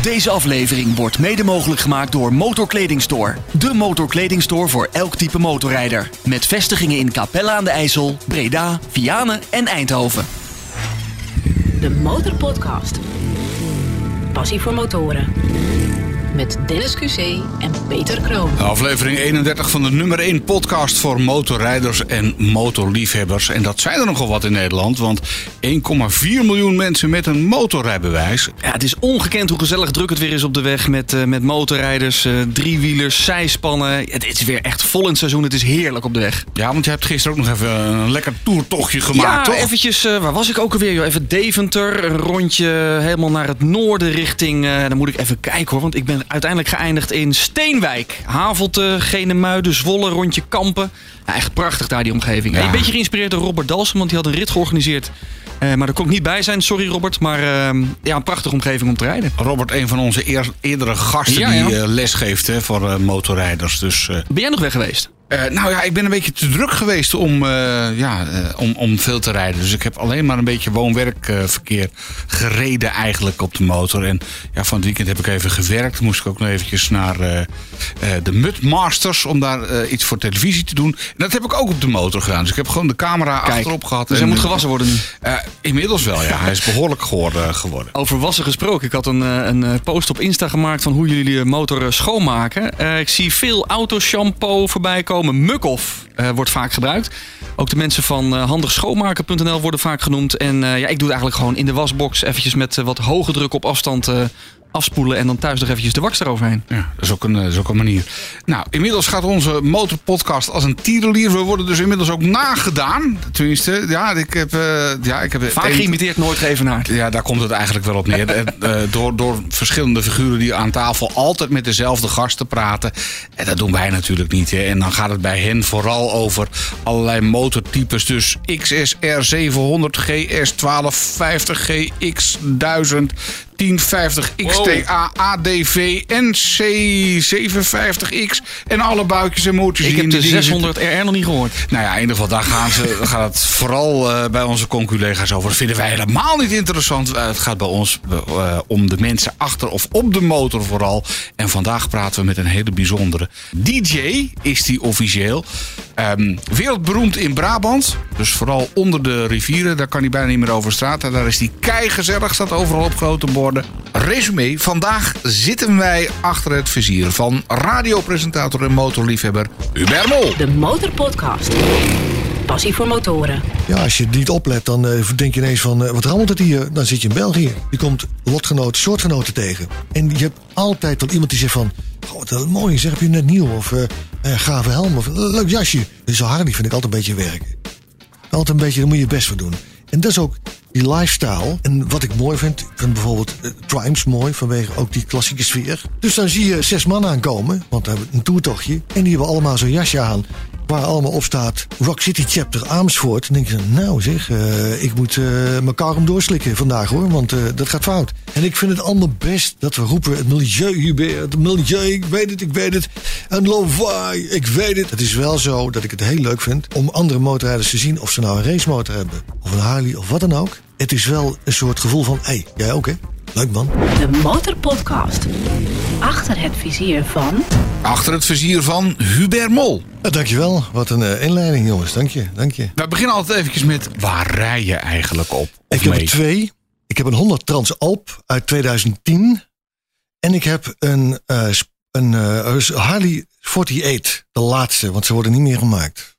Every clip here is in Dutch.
Deze aflevering wordt mede mogelijk gemaakt door Motorkledingstore. De motorkledingstore voor elk type motorrijder. Met vestigingen in Capella aan de IJssel, Breda, Vianen en Eindhoven. De Motorpodcast. Passie voor motoren. Met Dennis QC en Peter Kroon. Aflevering 31 van de nummer 1 podcast voor motorrijders en motorliefhebbers. En dat zijn er nogal wat in Nederland, want 1,4 miljoen mensen met een motorrijbewijs. Ja, het is ongekend hoe gezellig druk het weer is op de weg met, eh, met motorrijders, eh, driewielers, zijspannen. Het is weer echt vol in het seizoen. Het is heerlijk op de weg. Ja, want je hebt gisteren ook nog even een lekker toertochtje gemaakt, ja, toch? eventjes, eh, waar was ik ook alweer? joh? Even Deventer, een rondje helemaal naar het noorden richting... eh, dan moet ik even kijken hoor, want ik ben uiteindelijk geëindigd in Steenwijk. Havelte, Genemuiden, Zwolle, rondje Kampen. Ja, echt prachtig daar die omgeving. Ja. Een beetje geïnspireerd door Robert Dalsen, want die had een rit georganiseerd. Eh, maar daar kon ik niet bij zijn, sorry Robert. Maar eh, ja, een prachtige omgeving om te rijden. Robert, een van onze eer- eerdere gasten Ja, die eh, les geeft hè, voor eh, motorrijders. Dus Ben jij nog weg geweest? Eh, nou ja, ik ben een beetje te druk geweest om, eh, ja, eh, om, om veel te rijden. Dus ik heb alleen maar een beetje woon-werkverkeer gereden eigenlijk op de motor. En ja, van het weekend heb ik even gewerkt. Moest ik ook nog eventjes naar eh, de Mudmasters om daar iets voor televisie te doen. En dat heb ik ook op de motor gedaan. Dus ik heb gewoon de camera achterop gehad. Dus en, hij moet gewassen worden nu. inmiddels wel, ja. Hij is behoorlijk geworden. geworden. Over wassen gesproken. Ik had een, een post op Insta gemaakt van hoe jullie je motor schoonmaken. Ik zie veel autoshampoo voorbij komen. Mukkoff eh, wordt vaak gebruikt. Ook de mensen van eh, handigschoonmaken.nl worden vaak genoemd. En eh, ja, ik doe het eigenlijk gewoon in de wasbox eventjes met wat hoge druk op afstand afspoelen. En dan thuis nog eventjes de wax eroverheen. Ja, dat is, ook een, dat is ook een manier. Nou, inmiddels gaat onze motorpodcast als een tierenlier. We worden dus inmiddels ook nagedaan. Tenminste, ja, ik heb... eh, ja, ik heb Vaak een- geïmiteerd, nooit geëvenaard. Ja, daar komt het eigenlijk wel op neer. Eh, door, door verschillende figuren die aan tafel altijd met dezelfde gasten praten. En dat doen wij natuurlijk niet. Hè. En dan gaat het bij hen vooral over allerlei motortypes. Dus XSR 700, GS 1250, GX 1000. 1050 XTA, ADV en C750X. En alle buikjes en motortjes Ik heb de dingen zitten. 600 RR nog niet gehoord. Nou ja, in ieder geval, daar gaan ze, gaat het vooral eh, bij onze conculega's over. Dat vinden wij helemaal niet interessant. Eh, het gaat bij ons eh, om de mensen achter of op de motor vooral. En vandaag praten we met een hele bijzondere DJ, is die officieel. Ehm, wereldberoemd in Brabant. Dus vooral onder de rivieren. Daar kan hij bijna niet meer over straat. En daar is die keigezellig. Staat overal op grote borden. Resume. Vandaag zitten wij achter het vizier van radiopresentator en motorliefhebber Hubert Mol. De Motorpodcast. Passie voor motoren. Ja, als je niet oplet, dan eh, denk je ineens van, eh, wat rammelt het hier? Dan zit je in België. Je komt lotgenoten, soortgenoten tegen. En je hebt altijd wel iemand die zegt van, goh, wat een mooi, zeg, heb je net nieuw? Of eh eh, gave helm, of leuk jasje. Dus zo Harley vind ik altijd een beetje werken. Altijd een beetje, daar moet je je best voor doen. En dat is ook die lifestyle. En wat ik mooi vind, vind bijvoorbeeld Triumphs mooi, vanwege ook die klassieke sfeer. Dus dan zie je zes man aankomen, want we hebben een toertochtje. En die hebben allemaal zo'n jasje aan, waar allemaal op staat Rock City Chapter Amersfoort. Dan denk je, nou zeg, eh, ik moet eh, mijn karm doorslikken vandaag hoor, want eh, dat gaat fout. En ik vind het allemaal best dat we roepen, het milieu, Hubert, het milieu, ik weet het, ik weet het. En lawaai, ik weet het. Het is wel zo dat ik het heel leuk vind om andere motorrijders te zien of ze nou een racemotor hebben, of een Harley of wat dan ook. Het is wel een soort gevoel van, hé, jij ook hè? Leuk man. De Motorpodcast. Achter het vizier van... Achter het vizier van Hubert Mol. Ja, dankjewel. Wat een eh, inleiding jongens, dank je, dank je. We beginnen altijd eventjes met waar rij je eigenlijk op? Of Ik heb er twee. Ik heb een 100 Transalp uit 2010. En ik heb een, eh, een eh, Harley 48, de laatste, want ze worden niet meer gemaakt.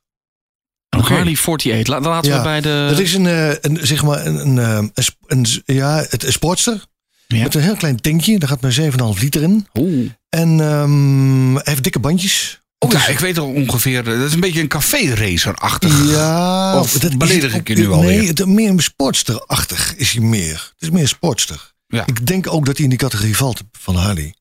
Een Oké. Harley 48. La- laten we bij de... Dat is een, eh, een zeg maar, een, een, een, ja, het een sportster. Ja. Met een heel klein tankje, daar gaat maar 7,5 liter in. Oeh. En ehm, hij heeft dikke bandjes. Oh, ja, ik weet al ongeveer. eh, Dat is een beetje een café-racer-achtig. Ja, Of dat is- beledig ik je nu Nee, alweer? het, meer een sportster-achtig is hij meer. Het is meer sportster. Ja. Ik denk ook dat hij in die categorie valt van Harley.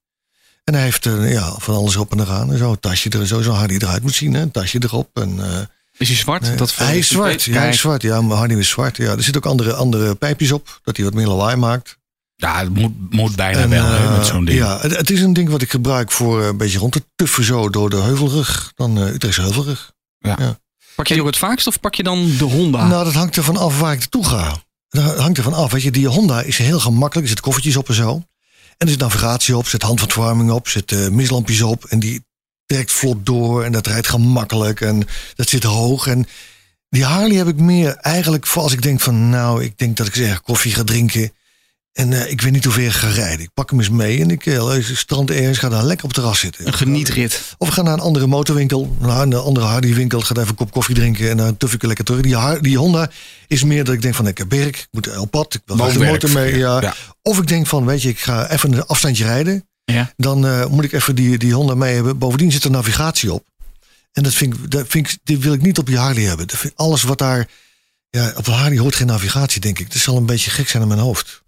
En hij heeft eh, ja, van alles op en eraan. En zo, een tasje er, zo, zo Harley eruit moet zien. Hè? Een tasje erop. En, eh, Is hij zwart? dat hij is zwart. Ja, hij is zwart. Ja, maar Harley is zwart. Ja, er zitten ook andere, andere pijpjes op. Dat hij wat meer lawaai maakt. Ja, het moet, moet bijna En, wel hè, eh, met zo'n ding. Ja, het, het is een ding wat ik gebruik voor eh, een beetje rond te tuffen zo door de heuvelrug. Dan eh Utrechtse heuvelrug. Pak je die ook het vaakst of pak je dan de Honda? Nou, dat hangt ervan af waar ik naartoe ga. Dat hangt ervan af. Weet je, die Honda is heel gemakkelijk. Er zitten koffertjes op en zo. er zit navigatie op, zit handverwarming op, zit eh mislampjes op. En die trekt vlot door en dat rijdt gemakkelijk en dat zit hoog. En die Harley heb ik meer eigenlijk voor als ik denk van nou, ik denk dat ik eens erg koffie ga drinken. En eh, ik weet niet hoe ver ik ga rijden. Ik pak hem eens mee en ik uh, strand ergens, ga daar lekker op het terras zitten. Een genietrit. Of ik ga naar een andere motorwinkel, naar een andere Harley winkel, ga daar even een kop koffie drinken en dan tuf ik er lekker terug. Die, die Honda is meer dat ik denk van ik heb werk, ik moet op pad, ik wil de motor mee. Ja. ja. Of ik denk van weet je, ik ga even een afstandje rijden. Ja. Dan eh, moet ik even die, die Honda mee hebben. Bovendien zit er navigatie op. En dat vind ik, dat vind ik, dit wil ik niet op die Harley hebben. Alles wat daar, ja, op een Harley hoort geen navigatie, denk ik. Dat zal een beetje gek zijn in mijn hoofd.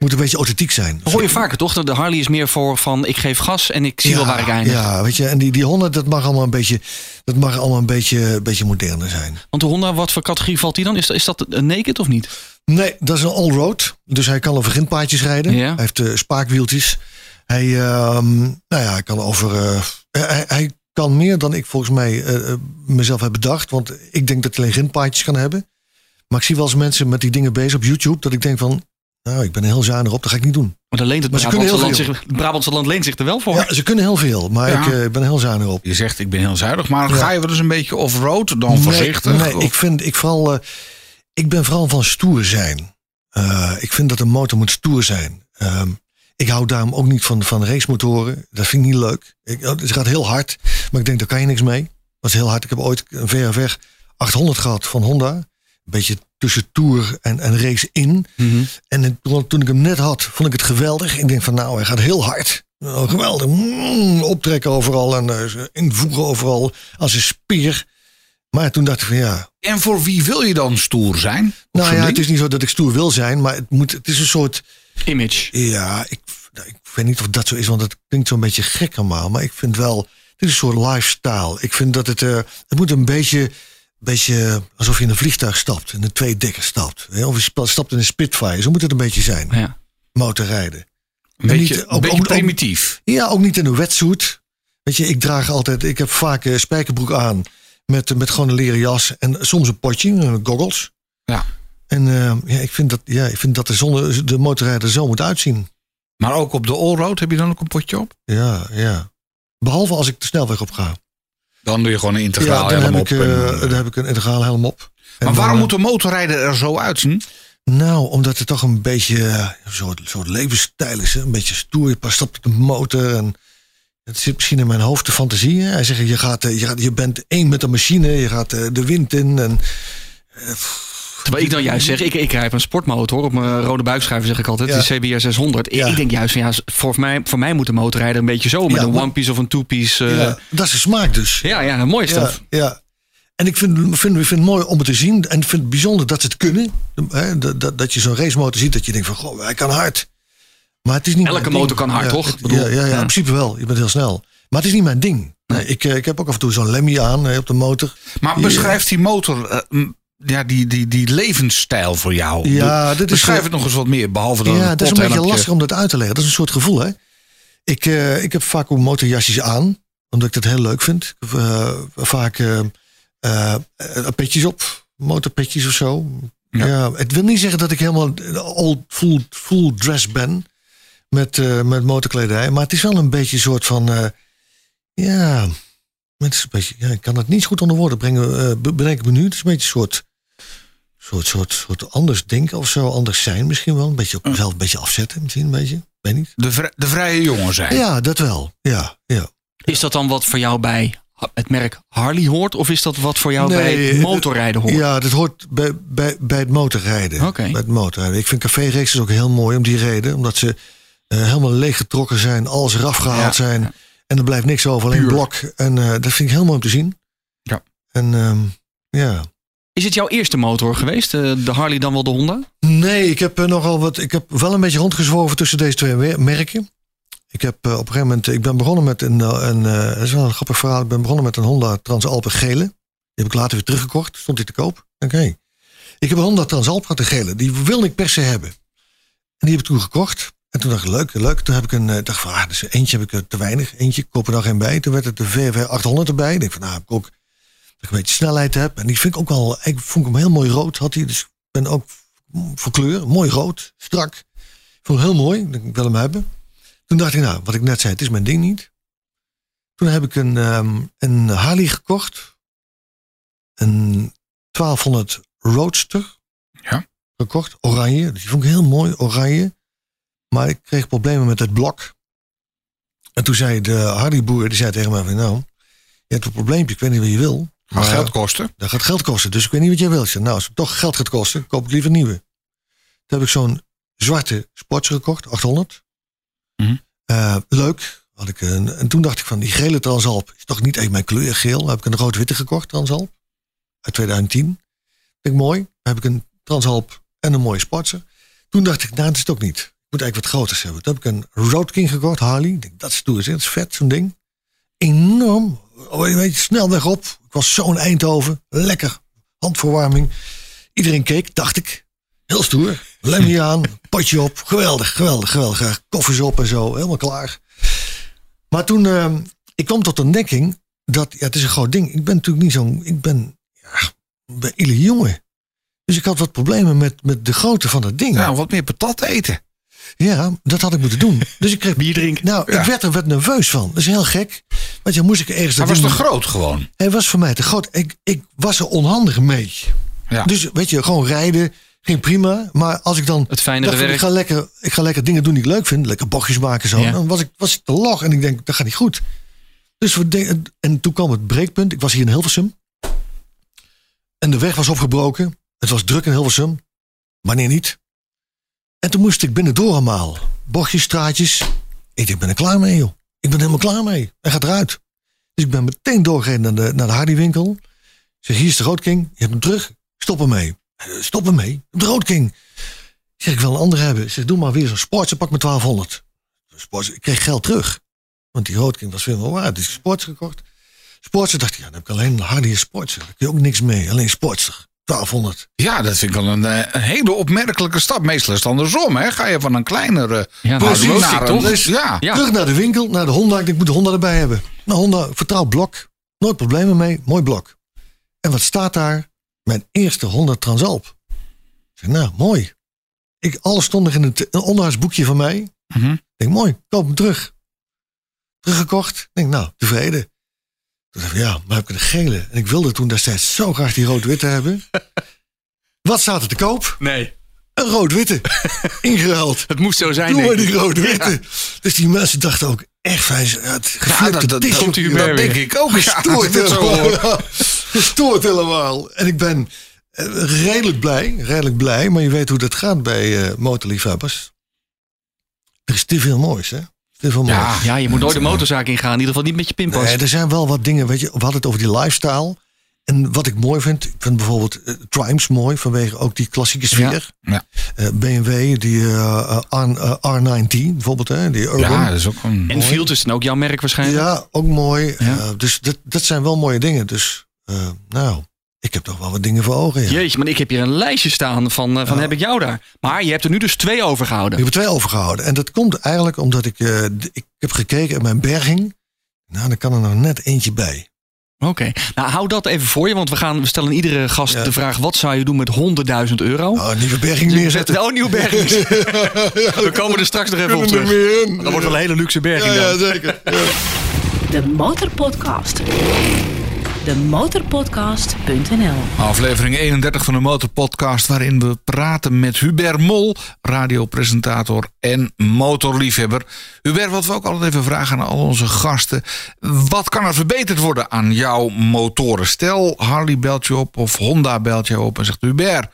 Moet een beetje authentiek zijn. Dat hoor je vaker toch? De Harley is meer voor van ik geef gas en ik zie wel waar ik eindig. Ja, weet je, en die, die Honda, dat mag allemaal een beetje, dat mag allemaal een beetje, een beetje moderner zijn. Want de Honda, wat voor categorie valt die dan? Is, is dat een naked of niet? Nee, dat is een all-road. Dus hij kan over grindpaadjes rijden. Ja. Hij heeft eh, spaakwieltjes. Hij, ehm, nou ja, hij kan over. eh, hij, hij kan meer dan ik volgens mij eh, mezelf heb bedacht. Want ik denk dat hij alleen grindpaadjes kan hebben. Maar ik zie wel eens mensen met die dingen bezig op YouTube. Dat ik denk van. Nou, ik ben er heel zuinig op. Dat ga ik niet doen. Maar dan leent het Maar Brabantse land, heel zich, het Brabantse land leent zich er wel voor. Ja, ze kunnen heel veel. Maar Ja. ik eh, ben er heel zuinig op. Je zegt ik ben heel zuinig, maar Ja. ga je wel eens een beetje off-road? Dan voorzichtig? Nee, nee Of- ik, vind, ik, vooral, eh, ik ben vooral van stoer zijn. Eh, ik vind dat een motor moet stoer zijn. Ehm, ik hou daarom ook niet van, van racemotoren. Dat vind ik niet leuk. Ik, het gaat heel hard, maar ik denk, daar kan je niks mee. Dat is heel hard. Ik heb ooit een VRV 800 gehad van Honda. Een beetje tussen tour en, en race in. Mhm. En toen- ik hem net had, vond ik het geweldig. Ik denk van, nou, hij gaat heel hard. Nou, geweldig. Mm, optrekken overal en eh, invoegen overal als een spier. Maar toen dacht ik van, ja, En voor wie wil je dan stoer zijn? Nou ja, het is niet zo dat ik stoer wil zijn, maar het, moet, het is een soort. Image. Ja, ik, ik weet niet of dat zo is, want het klinkt zo'n beetje gek allemaal. Maar ik vind wel, het is een soort lifestyle. Ik vind dat het, eh, het moet een beetje, beetje alsof je in een vliegtuig stapt, in een tweedekker stapt. hè, Of je stapt in een Spitfire, zo moet het een beetje zijn. Ja. Motorrijden. Een beetje, niet- een ook- beetje ook- ook- primitief. Ja, ook niet in een wetsuit. Weet je, ik draag altijd, ik heb vaak een spijkerbroek aan met, met gewoon een leren jas en soms een potje, eh, goggles. Ja. En eh, ja, ik vind dat, ja, ik vind dat de, zonne, de motorrijder zo moet uitzien. Maar ook op de allroad heb je dan ook een potje op? Ja, ja. Behalve als ik de snelweg op ga. Dan doe je gewoon een Ja, integraal dan, helm heb op. ik, eh, en, eh, dan heb ik een integraal helm op. En maar waarom dan, eh, moet de motorrijder er zo uitzien? Nou, omdat het toch een beetje eh, een soort, soort levensstijl is. Hè? Een beetje stoer. Je pas stapt op de motor. En het zit misschien in mijn hoofd de fantasie. Hè? Hij zegt, je, gaat, eh, je, gaat, je bent één met de machine. Je gaat eh, de wind in. En, Terwijl ik dan juist zeg, ik, ik rijd een sportmotor op mijn rode buikschuiver, zeg ik altijd. Ja. Die CBR 600. Ik- Ja. Ik denk juist van ja, voor mij, voor mij moet de motorrijder een beetje zo. Met Ja, een maar- one piece of een two piece. eh, ja, dat is de smaak dus. ja, ja, een mooie Ja, stof. ja. En ik vind, vind, vind het mooi om het te zien. En ik vind het bijzonder dat ze het kunnen. Hè? Dat, dat, dat je zo'n racemotor ziet. Dat je denkt van, goh, hij kan hard. Maar het is niet Elke ding. motor kan hard, Ja, toch? het- ja, ja, ja, ja. in principe wel. Je bent heel snel. Maar het is niet mijn ding. Nee, ik, eh, ik heb ook af en toe zo'n Lemmy aan eh, op de motor. Maar beschrijft die motor ja, die, die, die levensstijl voor jou? Ja, is, Beschrijf eh, het nog eens wat meer, behalve dan Ja, het dat is een beetje lastig om dat uit te leggen. Dat is een soort gevoel, hè? Ik, eh, ik heb vaak ook motorjasjes aan, omdat ik dat heel leuk vind. Eh, vaak eh, petjes op, motorpetjes of zo. Ja. Ja. het wil niet zeggen dat ik helemaal old full, full dress ben met, met motorkledij, maar het is wel een beetje een soort van, ja, het is een beetje, ja, ik kan het niet goed onder woorden brengen, be- bedenk ik me nu. Het is een beetje een soort soort, soort, soort anders denken of zo, anders zijn misschien wel. Een beetje ook mezelf een beetje afzetten, misschien een beetje. Weet niet. De, vri- de vrije jongen zijn. Ja, dat wel. Ja, ja. Is dat dan wat voor jou bij het merk Harley hoort? Of is dat wat voor jou Nee, bij motorrijden hoort? Ja, dat hoort bij, bij, bij het motorrijden. Oké. Bij het motorrijden. Ik vind café-races ook heel mooi om die reden. Omdat ze eh, helemaal leeggetrokken zijn, alles eraf gehaald Ja, zijn. En er blijft niks over, alleen Puur. blok. En eh, dat vind ik heel mooi om te zien. Ja. En ehm, ja. Is het jouw eerste motor geweest? eh, De Harley dan wel de Honda? Nee, ik heb eh, nogal wat. Ik heb wel een beetje rondgezworven tussen deze twee mer- merken. Ik heb eh, op een gegeven moment. Ik ben begonnen met een. een dat is wel een grappig verhaal. Ik ben begonnen met een Honda Transalp gele. Die heb ik later weer teruggekocht. Stond die te koop. Oké. Ik heb een Honda Transalp gehad, de gele. Die wilde ik per se hebben. En die heb ik toen gekocht. En toen dacht ik, leuk, leuk. Toen heb ik een. dacht van, ah, dus eentje heb ik te weinig. Eentje, koop er nog geen bij. Toen werd het de VW 800 erbij. Ik denk van, nou, ik ook. Dat ik een beetje snelheid heb. En die vind ik ook wel. Ik vond hem heel mooi rood. Had hij. Dus ik ben ook voor kleur. Mooi rood. Strak. Ik vond hem heel mooi. Ik wil hem hebben. Toen dacht ik, nou, wat ik net zei, het is mijn ding niet. Toen heb ik een, ehm, een Harley gekocht. Een 1200 Roadster. Ja. Gekocht, oranje. Die vond ik heel mooi, oranje. Maar ik kreeg problemen met het blok. En toen zei de Harley-boer, die zei tegen mij van, nou, je hebt een probleempje, ik weet niet wat je wil. Gaat maar geld kosten. Dat gaat geld kosten, dus ik weet niet wat jij wil. Ik zei, nou, als het toch geld gaat kosten, koop ik liever nieuwe. Toen heb ik zo'n zwarte Sportster gekocht, 800. Mhm. Eh, leuk. Had ik een, en toen dacht ik van, die gele Transalp is toch niet echt mijn kleur geel. Dan heb ik een rood-witte gekocht, Transalp. Uit 2010. Vind ik mooi. Dan heb ik een Transalp en een mooie Sportster. Toen dacht ik, nou, dat is het ook niet. Ik moet eigenlijk wat groters hebben. Toen heb ik een Road King gekocht, Harley. Ik denk, dat is zeg. dat is vet, zo'n ding. Enorm. Oh, weet, snel weg op. Ik was zo in Eindhoven. Lekker. Handverwarming. Iedereen keek, dacht ik. Heel stoer. Lemmy aan, potje op. Geweldig, geweldig, geweldig. Koffers op en zo. Helemaal klaar. Maar toen, eh, ik kwam tot de dat, ja, het is een groot ding. Ik ben natuurlijk niet zo'n, ik ben, ja, ben jongen. Dus ik had wat problemen met, met de grootte van dat ding. Nou, wat meer patat eten. Ja, dat had ik moeten doen. Dus ik kreeg bier drinken. Nou, Ja. ik werd er wat nerveus van. Dat is heel gek. Want ja, moest ik ergens Hij dat was te groot gewoon. Hij was voor mij te groot. Ik, ik was er onhandig mee. Ja. Dus weet je, gewoon rijden ging prima. Maar als ik dan Het fijnere dacht van, werk. ik ga, lekker, ik ga lekker dingen doen die ik leuk vind. Lekker bochtjes maken zo. Ja. Dan was ik, was ik te log en ik denk, dat gaat niet goed. Dus we de- en toen kwam het breekpunt. Ik was hier in Hilversum. En de weg was opgebroken. Het was druk in Hilversum. Wanneer niet? En toen moest ik binnendoor allemaal. Bochtjes, straatjes. Ik ik ben er klaar mee, joh. Ik ben helemaal klaar mee. Hij gaat eruit. Dus ik ben meteen doorgereden naar de, naar de Hardy-winkel. Ik zeg, hier is de Roodking. Je hebt hem terug. Stop ermee. Eh, Stop ermee. De Roodking. Ik zeg, ik wil een ander hebben. Ik zeg, doe maar weer zo'n sportse. Pak met 1200. Sportse. Ik kreeg geld terug. Want die Roodking was veel waard. Dus ik sportse gekocht. Sportse dacht ik, ja, dan heb ik alleen een Hardy en Sportse. Daar kun je ook niks mee. Alleen Sportse. 1200. Ja, dat vind ik wel een, eh, een hele opmerkelijke stap. Meestal is het andersom. Hè? Ga je van een kleinere Ja, nou, naar toch? een... Ja. Ja. Terug naar de winkel, naar de Honda. Ik denk, ik moet de Honda erbij hebben. Nou, Honda, vertrouw blok. Nooit problemen mee. Mooi blok. En wat staat daar? Mijn eerste Honda Transalp. Ik zeg, nou, mooi. Ik, alles stond nog in het een onderhoudsboekje van mij. Mhm. Ik denk, mooi, koop hem terug. Teruggekocht. Ik denk, nou, tevreden. Toen dacht ik, ja, maar heb ik een gele. En ik wilde toen destijds zo graag die rood-witte hebben. Wat staat er te koop? Nee, Een rood-witte. Ingeruild. het moest zo zijn, Doe maar die rood-witte. Dus die mensen dachten ook echt. Ja, het Ja, geflipte dat, dat, op die- dat denk ik ook. Gestoord helemaal. Gestoord helemaal. En ik ben eh, redelijk blij, redelijk blij. Maar je weet hoe dat gaat bij eh motorliefhebbers. Er is te veel moois, hè? Veel. Ja, Ja, je moet nooit de motorzaak ingaan. In ieder geval niet met je pinpas. Nee, er zijn wel wat dingen, weet je, we hadden het over die lifestyle. En wat ik mooi vind, ik vind bijvoorbeeld eh, Triumphs mooi vanwege ook die klassieke sfeer. Ja. Eh, BMW, die eh, R, eh, R9T bijvoorbeeld, hè, die Urban. ja, dat is ook een... Enfield is dan ook jouw merk waarschijnlijk. Ja, ook mooi. Ja. Dus dat, dat zijn wel mooie dingen. Dus eh, nou, ik heb toch wel wat dingen voor ogen. Ja. Jeetje, maar ik heb hier een lijstje staan van, eh, van heb ik jou daar. Maar je hebt er nu dus twee overgehouden. Ik heb er twee overgehouden. En dat komt eigenlijk omdat ik, eh, ik heb gekeken in mijn berging. Nou, dan kan er nog net eentje bij. Oké, nou hou dat even voor je, want we, gaan, we stellen iedere gast Ja. de vraag: wat zou je doen met 100.000 euro? Oh, een nieuwe berging neerzetten. Oh, nieuw berging. We komen er straks nog even op er terug. meer in. Dat wordt wel een hele luxe berging Ja, ja, dan. zeker. Ja. De Motorpodcast. De Motorpodcast.nl Aflevering 31 van de Motorpodcast, waarin we praten met Hubert Mol, radiopresentator en motorliefhebber. Hubert, wat we ook altijd even vragen aan al onze gasten: wat kan er verbeterd worden aan jouw motoren? Stel, Harley belt je op of Honda belt je op en zegt: Hubert,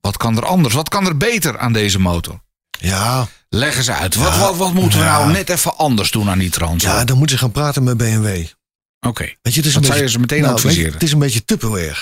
wat kan er anders? Wat kan er beter aan deze motor? Ja, Leg eens uit. Wat, Ja. wat, wat moeten we Ja. nou net even anders doen aan die trans? ja, dan moeten ze gaan praten met BMW. Oké. Weet je, het is Wat een zou je beetje, ze meteen nou, weet je, adviseren? het is een beetje Tupperware.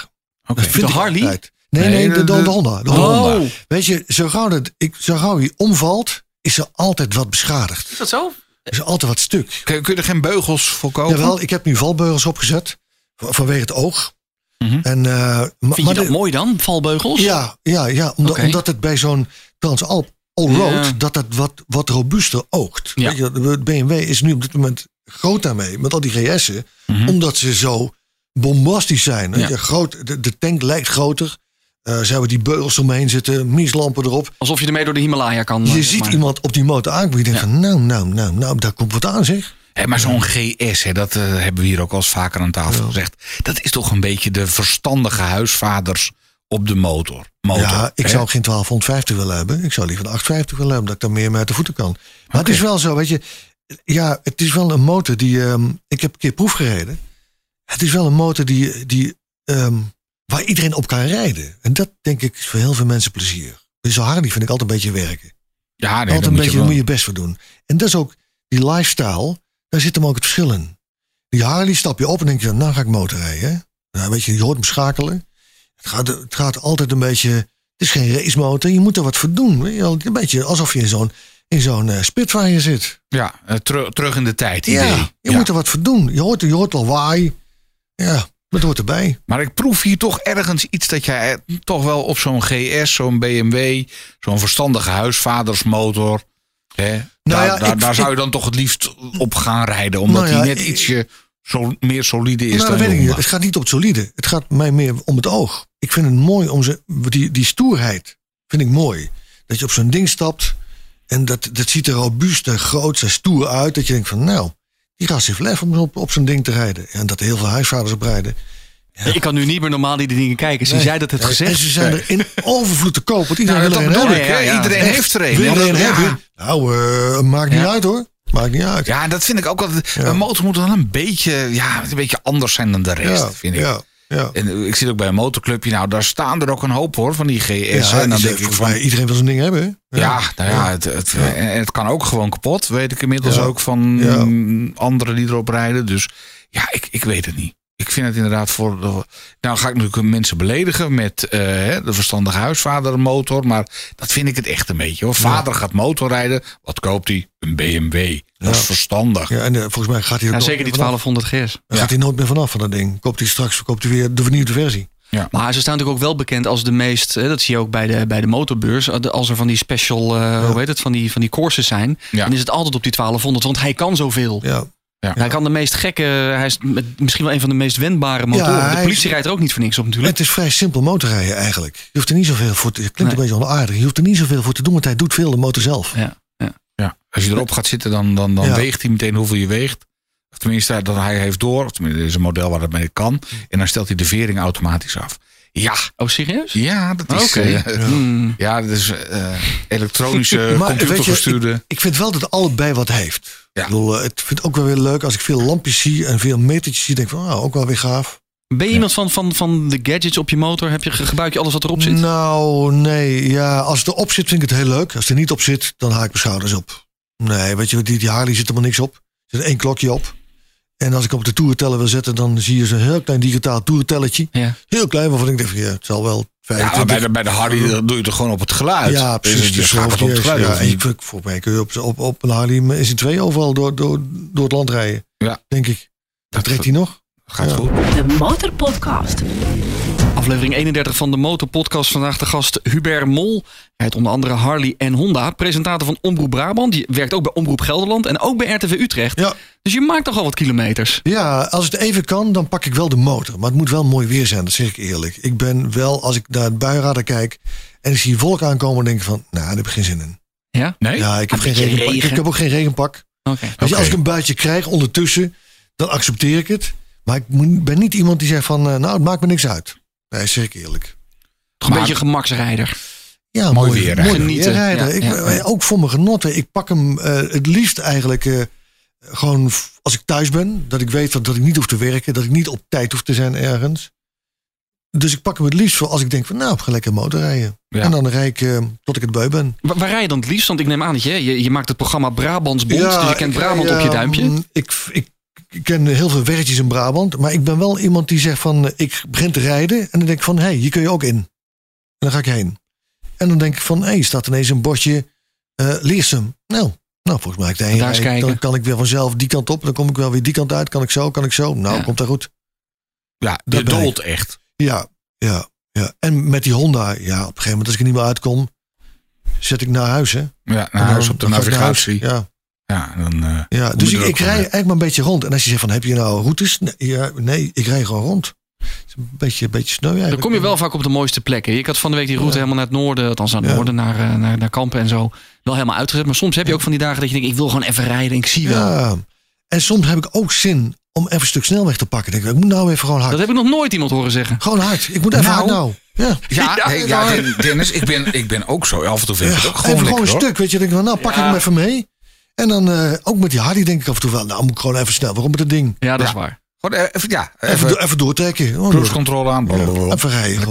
Oké. De Harley? Nee, Nee, nee, de, de- de, de de- Honda. De Oh. Honda. Weet je, zo gauw, dat, ik, zo gauw hij omvalt, is er altijd wat beschadigd. Is dat zo? Er is altijd wat stuk. Kun, kun je er geen beugels voor kopen? Jawel, ik heb nu valbeugels opgezet. van- Vanwege het oog. Mhm. En, eh, Vind je maar dat de- mooi dan, valbeugels? Ja, ja, ja omdat, omdat het bij zo'n Transalp Allroad, Ja. dat dat wat, wat robuuster oogt. Ja. Weet je, de BMW is nu op dit moment groot daarmee, met al die GS'en. Mhm. Omdat ze zo bombastisch zijn. Ja. je. Groot, de, de tank lijkt groter. Eh, ze hebben die beugels omheen zitten, mieslampen erop. Alsof je ermee door de Himalaya kan. eh, Je zeg ziet maar. iemand op die motor aankomen. Je denkt van, nou, nou, nou, nou, daar komt wat aan zeg. Hé, maar zo'n GS, hè, dat eh, hebben we hier ook al eens vaker aan tafel gezegd. Dat is toch een beetje de verstandige huisvaders op de motor. motor ja, ik hè? zou geen 1250 willen hebben. Ik zou liever een 850 willen hebben, dat ik dan meer mee uit de voeten kan. Maar het is wel zo, weet je. Ja, het is wel een motor die... ehm, ik heb een keer proef gereden. Het is wel een motor die, die, ehm, waar iedereen op kan rijden. En dat denk ik is voor heel veel mensen plezier. Dus zo'n Harley vind ik altijd een beetje werken. Ja, nee, altijd een moet beetje, je moet je best voor doen. En dat is ook die lifestyle, daar zit hem ook het verschil in. Die Harley stap je op en denk je, nou ga ik motorrijden. Nou, weet je, je hoort hem schakelen. Het gaat, het gaat altijd een beetje, het is geen racemotor, je moet er wat voor doen. Weet je wel. Een beetje alsof je in zo'n in zo'n eh, Spitfire zit. Ja, eh, teru- terug in de tijd idee. Ja, je Ja. moet er wat voor doen. Je hoort, je hoort wel waai. Ja, dat hoort erbij. Maar ik proef hier toch ergens iets dat jij eh, toch wel op zo'n GS, zo'n BMW, zo'n verstandige huisvadersmotor. Hè, Nou daar, ja, daar, ik- daar zou je dan toch het liefst op gaan rijden. Omdat Nou ja, hij net ietsje zo, meer solide is nou, dan dat weet je ik niet. Honda. Het gaat niet het solide. Het gaat mij meer om het oog. Ik vind het mooi om ze, die, die stoerheid. Vind ik mooi. Dat je op zo'n ding stapt. En dat, dat ziet er robuust en groot en stoer uit. Dat je denkt van nou, die gast heeft lef om op, op zo'n ding te rijden. En dat heel veel huisvaders op rijden. Ik kan nu niet meer normaal die dingen kijken. Sinds jij dat hebt Nee, gezegd. En ze zijn er in overvloed te koop. Want iedereen Nou, wil er ja, ja. Iedereen heeft er een. Wil Ja, er een ja. hebben? Nou, eh, maakt niet Ja. uit hoor. Maakt niet uit. Ja, dat vind ik ook altijd. Een motor moet wel een beetje, ja, een beetje anders zijn dan de rest, ja, vind ik. Ja, ja. En eh, ik zit ook bij een motorclubje. Nou, daar staan er ook een hoop hoor van die GS. Ja, en dan denk ik volgens van, mij, iedereen wil zo'n ding hebben. hè? Ja, nou ja, Het, het, En het kan ook gewoon kapot, weet ik inmiddels Ja. ook van Ja. anderen die erop rijden. Dus ja, ik, ik weet het niet. Ik vind het inderdaad voor. de- Nou, ga ik natuurlijk mensen beledigen met eh, hè, de verstandige huisvadermotor. Maar dat vind ik het echt een beetje hoor. Vader gaat motorrijden. Wat koopt hij? Een BMW. Dat is verstandig. Ja, en eh, volgens mij gaat hij er Ja, zeker die meer vanaf. 1200 GS. Dan gaat hij nooit meer vanaf van dat ding. Koopt hij straks koopt hij weer de vernieuwde versie. Maar ze staan natuurlijk ook wel bekend als de meest, hè, dat zie je ook bij de, bij de motorbeurs, eh, als er van die special, eh, hoe heet het, van die, van die courses zijn, Ja. dan is het altijd op die 1200, want hij kan zoveel. Ja. Hij kan de meest gekke, hij is met- misschien wel een van de meest wendbare motoren. Ja, de politie is- rijdt er ook niet voor niks op natuurlijk. Het is vrij simpel motorrijden eigenlijk. Je hoeft er niet zoveel voor te... Het klinkt Nee. een beetje onaardig. Je hoeft er niet zoveel voor te doen, want hij doet veel de motor zelf. Ja. Ja, als je erop gaat zitten, dan, dan, dan Ja. weegt hij meteen hoeveel je weegt. Of tenminste, dat hij heeft door. Of tenminste, er is een model waar dat mee kan. En dan stelt hij de vering automatisch af. Ja, Oh, serieus? ja dat is... Oké. eh, Hmm. ja, dat is eh, elektronische, Maar weet je, computergestuurde... Ik vind wel dat het allebei wat heeft. Ja. Ik bedoel, eh, het vind ook wel weer leuk als ik veel lampjes zie en veel metertjes zie. Denk ik van, oh, ook wel weer gaaf. Ben je iemand van, van, van de gadgets op je motor? Heb je, gebruik je alles wat erop zit? Nou, nee. Ja, als het erop zit, vind ik het heel leuk. Als het er niet op zit, dan haak ik mijn schouders op. Nee, weet je, die, die Harley zit er maar niks op. Er zit één klokje op. En als ik op de toerenteller wil zetten, dan zie je zo'n heel klein digitaal toerentelletje. Ja. Heel klein, waarvan ik denk ja, het zal wel Ja, 25... maar bij de, bij de Harley doe je het gewoon op het geluid. Ja, Dus precies. je Dus schakelt op het geluid. ja, en ik, voor mij kun je op, op, op een Harley is in twee overal door, door, door het land rijden. Ja. Denk ik. Dat trekt hij nog. Gaat Ja. goed. De Motorpodcast. Aflevering 31 van de Motorpodcast. Vandaag de gast Hubert Mol. Hij rijdt onder andere Harley en Honda. Presentator van Omroep Brabant. Die werkt ook bij Omroep Gelderland en ook bij RTV Utrecht. Ja. Dus je maakt toch al wat kilometers. Ja, als het even kan, dan pak ik wel de motor. Maar het moet wel mooi weer zijn, dat zeg ik eerlijk. Ik ben wel, als ik naar het buienradar kijk en ik zie wolken aankomen, dan denk ik van, nou, daar heb ik geen zin in. Ja? Nee? Ja, ik heb, Een geen regenpak. regen. ik heb ook geen regenpak. Oké. als ik een buitje krijg ondertussen, dan accepteer ik het. Maar ik ben niet iemand die zegt van, eh, nou, het maakt me niks uit. Nee, zeg ik eerlijk. Toch een Maar- beetje een gemaksrijder. Ja, Mooi weer rijden. Mooi Genieten. weer rijden. Ja, ik, ja, ja. Ook voor mijn genot. Ik pak hem eh, het liefst eigenlijk eh, gewoon als ik thuis ben. Dat ik weet dat, dat ik niet hoef te werken. Dat ik niet op tijd hoef te zijn ergens. Dus ik pak hem het liefst voor als ik denk van nou, ik ga lekker motorrijden. Ja. En dan rij ik eh, tot ik het bui ben. Waar, waar rij je dan het liefst? Want ik neem aan dat je, je, je maakt het programma Brabantsbond. dus je kent ik- Brabant ja, op je duimpje. mm, Ik, ik, ik ken heel veel weggetjes in Brabant. Maar ik ben wel iemand die zegt van eh, ik begin te rijden. En dan denk ik van hé, hey, hier kun je ook in. En dan ga ik heen. En dan denk ik van hé, hey, staat ineens een bordje eh Leersum. Nou, nou, volgens mij ik Daar eens kijken. dan kan ik weer vanzelf die kant op. Dan kom ik wel weer die kant uit. Kan ik zo, kan ik zo. Nou, Ja. komt dat goed. Ja, ik. dolt echt. Ja, ja, ja. En met die Honda, ja, op een gegeven moment als ik er niet meer uitkom, zet ik naar huis. Hè. Ja, naar En huis dan- op de naar huis. navigatie. Ja. Ja, dan, eh, Ja, dus ik, ik rij eigenlijk maar een beetje rond. En als je zegt van, heb je nou routes? Nee, ja, nee ik rij gewoon rond. Het is een beetje, een beetje sneu. Dan kom je wel vaak op de mooiste plekken. Ik had van de week die route helemaal naar het noorden, althans naar het Ja. noorden, naar, eh, naar, naar Kampen en zo. Wel helemaal uitgezet. Maar soms heb je ook van die dagen dat je denkt, ik wil gewoon even rijden. Ik zie wel. En soms heb ik ook zin om even een stuk snelweg te pakken. Ik denk, ik moet nou even gewoon hard. Dat heb ik nog nooit iemand horen zeggen. Gewoon hard. Ik moet even Nou. hard nou. Ja. Ja, Ja, hey, ja, Den- Dennis, ik ben, ik ben ook zo. Af en toe vind ik het ook gewoon even lekker, een hoor. stuk. Weet je, denk ik van, nou pak ik hem even mee. En dan eh, ook met die Hardy denk ik af en toe wel, nou moet ik gewoon even snel. Waarom met het ding? Ja, dat is waar. Gewoon eh, even, ja, Even, even, do- even doortrekken. Oh, cruisecontrole aan. blablabla. Even rijden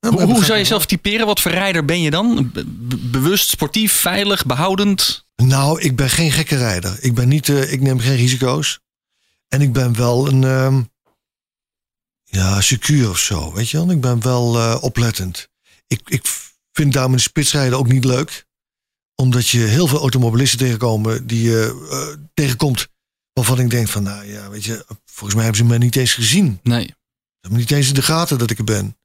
Hoe, hoe zou je zelf typeren? Wat voor rijder ben je dan? Be- be- bewust, sportief, veilig, behoudend? Nou, ik ben geen gekke rijder. Ik, ben niet, eh, ik neem geen risico's. En ik ben wel een... ehm, ja, secuur of zo. Weet je wel? Ik ben wel eh, oplettend. Ik, ik vind daarom in de spitsrijden ook niet leuk. Omdat je heel veel automobilisten tegenkomen die je eh, tegenkomt. Waarvan ik denk van, nou ja, weet je, volgens mij hebben ze mij niet eens gezien. Nee. Ze hebben niet eens in de gaten dat ik er ben.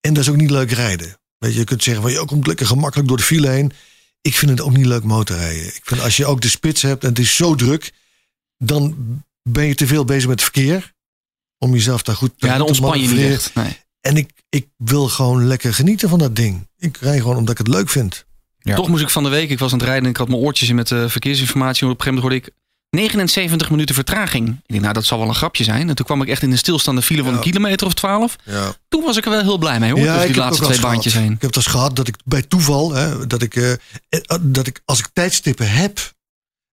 En dat is ook niet leuk rijden. Weet je, je kunt zeggen van je komt lekker gemakkelijk door de file heen. Ik vind het ook niet leuk motorrijden. Ik vind als je ook de spits hebt en het is zo druk, dan ben je te veel bezig met het verkeer. Om jezelf daar goed Ja, dan te ontspan je niet manoeuvreren. echt. Nee. En ik, ik wil gewoon lekker genieten van dat ding. Ik rij gewoon omdat ik het leuk vind. Ja. Toch moest ik van de week, ik was aan het rijden en ik had mijn oortjes in met de verkeersinformatie. En op een gegeven moment hoorde ik 79 minuten vertraging. Ik denk, nou dat zal wel een grapje zijn. En toen kwam ik echt in een stilstaande file van een Ja. kilometer of 12. Ja. Toen was ik er wel heel blij mee hoor. dus ik die laatste twee baantjes heen. Ik heb het gehad dat ik bij toeval, hè, dat, ik, eh, eh, dat ik als ik tijdstippen heb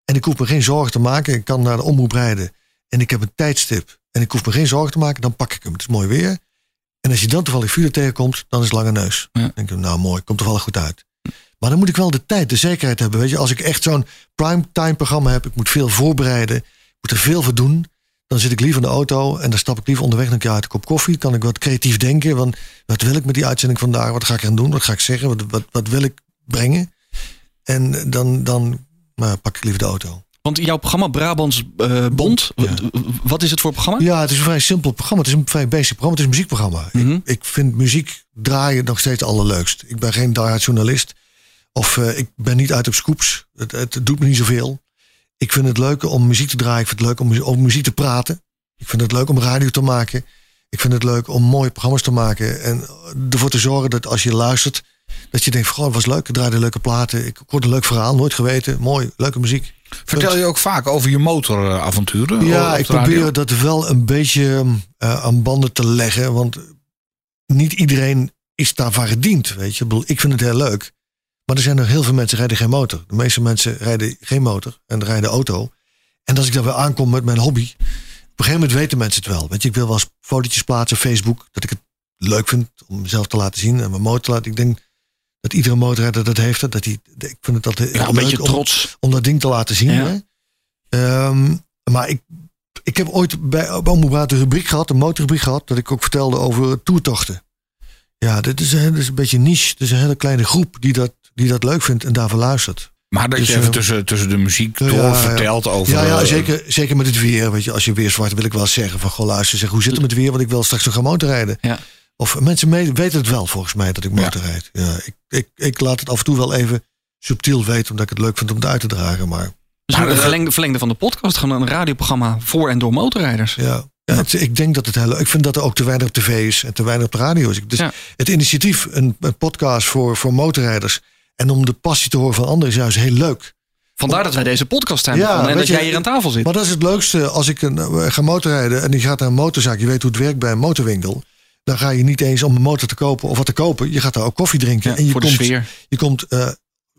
en ik hoef me geen zorgen te maken, ik kan naar de omroep rijden en ik heb een tijdstip en ik hoef me geen zorgen te maken, dan pak ik hem. Het is mooi weer. En als je dan toevallig file tegenkomt, dan is het lange neus. Ja. Dan denk ik, nou mooi, komt toevallig goed uit. Maar dan moet ik wel de tijd, de zekerheid hebben. Weet je, als ik echt zo'n primetime programma heb, ik moet veel voorbereiden, ik moet er veel voor doen. Dan zit ik liever in de auto en dan stap ik liever onderweg een keer uit een kop koffie. Kan ik wat creatief denken. Van, wat wil ik met die uitzending vandaag? Wat ga ik aan doen? Wat ga ik zeggen? Wat, wat, wat wil ik brengen? En dan, dan nou, pak ik liever de auto. Want jouw programma Brabants eh, Bond, Ja. wat is het voor programma? Ja, het is een vrij simpel programma. Het is een vrij basic programma. Het is een muziekprogramma. Mhm. ik, ik vind muziek draaien nog steeds allerleukst. Ik ben geen diehard journalist. Of eh, ik ben niet uit op scoops. Het, het doet me niet zoveel. Ik vind het leuk om muziek te draaien. Ik vind het leuk om over muziek te praten. Ik vind het leuk om radio te maken. Ik vind het leuk om mooie programma's te maken. En ervoor te zorgen dat als je luistert... dat je denkt, van, goh, het was leuk. Ik draaide leuke platen. Ik hoorde een leuk verhaal. Nooit geweten. Mooi, leuke muziek. Vertel je ook vaak over je motoravonturen? Ja, op ik radio? probeer dat wel een beetje eh, aan banden te leggen. Want niet iedereen is daarvan gediend. Weet je. Ik vind het heel leuk. Maar er zijn er heel veel mensen die rijden geen motor. De meeste mensen rijden geen motor en rijden auto. En als ik dan weer aankom met mijn hobby. Op een gegeven moment weten mensen het wel. Weet je, ik wil wel eens fotootjes plaatsen op Facebook. Dat ik het leuk vind om mezelf te laten zien. En mijn motor te laten. Ik denk dat iedere motorrijder dat heeft. Dat hij, ik vind het altijd Ja, een beetje om- trots. om dat ding te laten zien. Ja. Hè? Ehm, maar ik, ik heb ooit bij Omroep een rubriek gehad, een motorrubriek gehad, dat ik ook vertelde over toertochten. Ja, dit is, een- dit is een beetje niche. Het is een hele kleine groep die dat, die dat leuk vindt en daarvoor luistert. Maar dat Dus, je even eh, tussen, tussen de muziek door ja. vertelt over... Ja, ja eh, zeker, zeker met het weer. Weet je, als je weer zwart wil ik wel zeggen van goh luister, zeg, hoe zit het met het weer? Want ik wil straks nog gaan motorrijden. Ja. Of mensen mee- weten het wel volgens mij dat ik motorrijd. Ja. ik, ik, ik laat het af en toe wel even subtiel weten, omdat ik het leuk vind om het uit te dragen. Maar Dus Maar, een eh, verlengde, verlengde van de podcast, gewoon een radioprogramma voor en door motorrijders. Ja, ja het- ik denk dat het heel leuk Ik vind dat er ook te weinig op tv is en te weinig op de radio is. Dus Ja. het initiatief, een, een podcast voor, voor motorrijders. En om de passie te horen van anderen is juist heel leuk. Vandaar dat wij deze podcast Ja, begonnen en dat je, jij hier aan tafel zit. Maar dat is het leukste als ik een, eh, ga motorrijden en die gaat naar een motorzaak. Je weet hoe het werkt bij een motorwinkel. Dan ga je niet eens om een motor te kopen of wat te kopen. Je gaat daar ook koffie drinken. Ja, en je komt, je komt eh,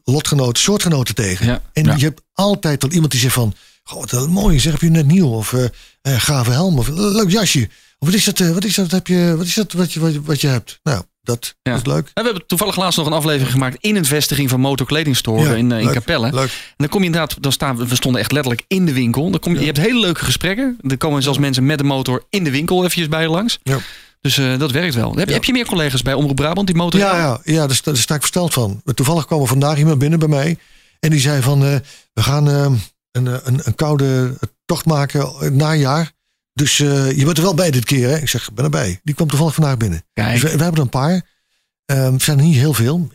lotgenoten, soortgenoten tegen. Ja. En je hebt altijd wel iemand die zegt van... Goh, wat een mooi, zeg, heb je net nieuw? Of eh gave helm, of leuk jasje. Of wat is dat, wat is dat, heb je, wat is dat wat je, wat je, wat je hebt? Nou, dat, Ja. is leuk. En we hebben toevallig laatst nog een aflevering gemaakt in een vestiging van Motor Kledingstore Ja, in, eh, in leuk, Capelle. Leuk. En dan kom je inderdaad, dan staan we, we stonden echt letterlijk in de winkel. Dan kom je, je hebt hele leuke gesprekken. Er komen zelfs mensen met de motor in de winkel eventjes bij je langs. Ja. Dus eh, dat werkt wel. Heb, heb je meer collega's bij Omroep Brabant die motor Ja, ja, ja daar, sta, daar sta ik versteld van. Toevallig kwam er vandaag iemand binnen bij mij. En die zei van, eh, we gaan een, een, een koude tocht maken het najaar. Dus eh, je bent er wel bij dit keer, hè? Ik zeg, ik ben erbij. Die kwam toevallig vandaag binnen. Kijk. Dus we, we hebben er een paar. Ehm, het zijn er niet heel veel.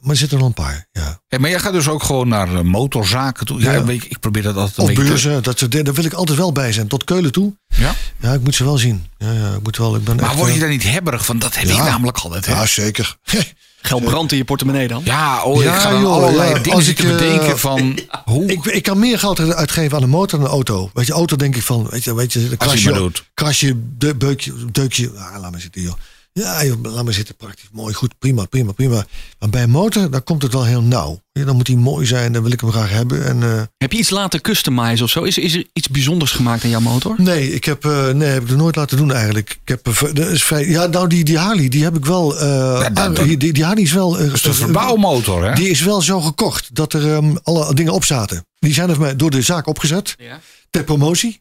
maar er zitten er nog een paar. Ja. Maar jij gaat dus ook gewoon naar eh, motorzaken toe. Ja, Ja. een beetje- ik probeer dat altijd een Of beetje... beurzen, dat, daar wil ik altijd wel bij zijn. Tot Keulen toe. Ja? Ja, ik moet ze wel zien. Ja, ja, ik moet wel, ik ben Maar echt, word je eh, daar niet hebberig van? Dat heb ik namelijk altijd. Hè? Ja, zeker. Geld brandt in je portemonnee dan. Ja, oh, Ja, ik ga dan joh, allerlei ja, dingen als ik, eh, bedenken van hoe... Ik, ik kan meer geld uitgeven aan een motor dan een auto. Weet je, auto denk ik van, weet je, weet je, Als je doet. krasje de, beukje, deukje. Ah, laat maar zitten, joh. Ja, joh, laat maar zitten, praktisch, mooi, goed, prima, prima, prima. Maar bij een motor, dan komt het wel heel nauw. Ja, dan moet hij mooi zijn, dan wil ik hem graag hebben. En, eh, Heb je iets laten customizen of zo? Is, is er iets bijzonders gemaakt aan jouw motor? nee, ik heb, eh, nee, heb ik nog nooit laten doen eigenlijk. Ik heb, eh, dat is vrij, ja, nou, die, die Harley, die heb ik wel. eh, dat- aan- dat- die, die, Harley is wel. Dat is de eh, verbouwmotor, hè? Die is wel zo gekocht dat er ehm, alle dingen op zaten. Die zijn er voor mij door de zaak opgezet. Ja. ter promotie.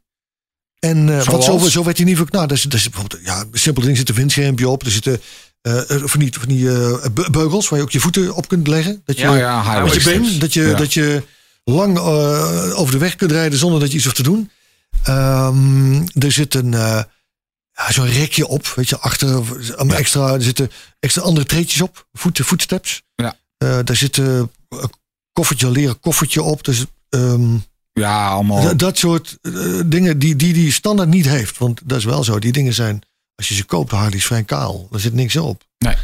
En eh, wat zo, zo werd hij niet verknaald. Nou, er zit, er zit bijvoorbeeld, ja, een simpel ding, zit een windschermpje op. Er zitten eh, van die, van die be- beugels waar je ook je voeten op kunt leggen. Dat je, Ja, ja, met je been, dat je, Ja. dat je lang eh, over de weg kunt rijden zonder dat je iets hoeft te doen. Ehm, er zit een, eh, ja, zo'n rekje op, weet je, achter. Extra, er zitten extra andere treetjes op, voet, voetsteps. Ja. Daar zit een koffertje, een leren koffertje op. Dus ehm, Ja, allemaal... Dat soort eh, dingen die, die die standaard niet heeft. Want dat is wel zo. Die dingen zijn, als je ze koopt, Harley is vrij kaal. Er zit niks op. Nee.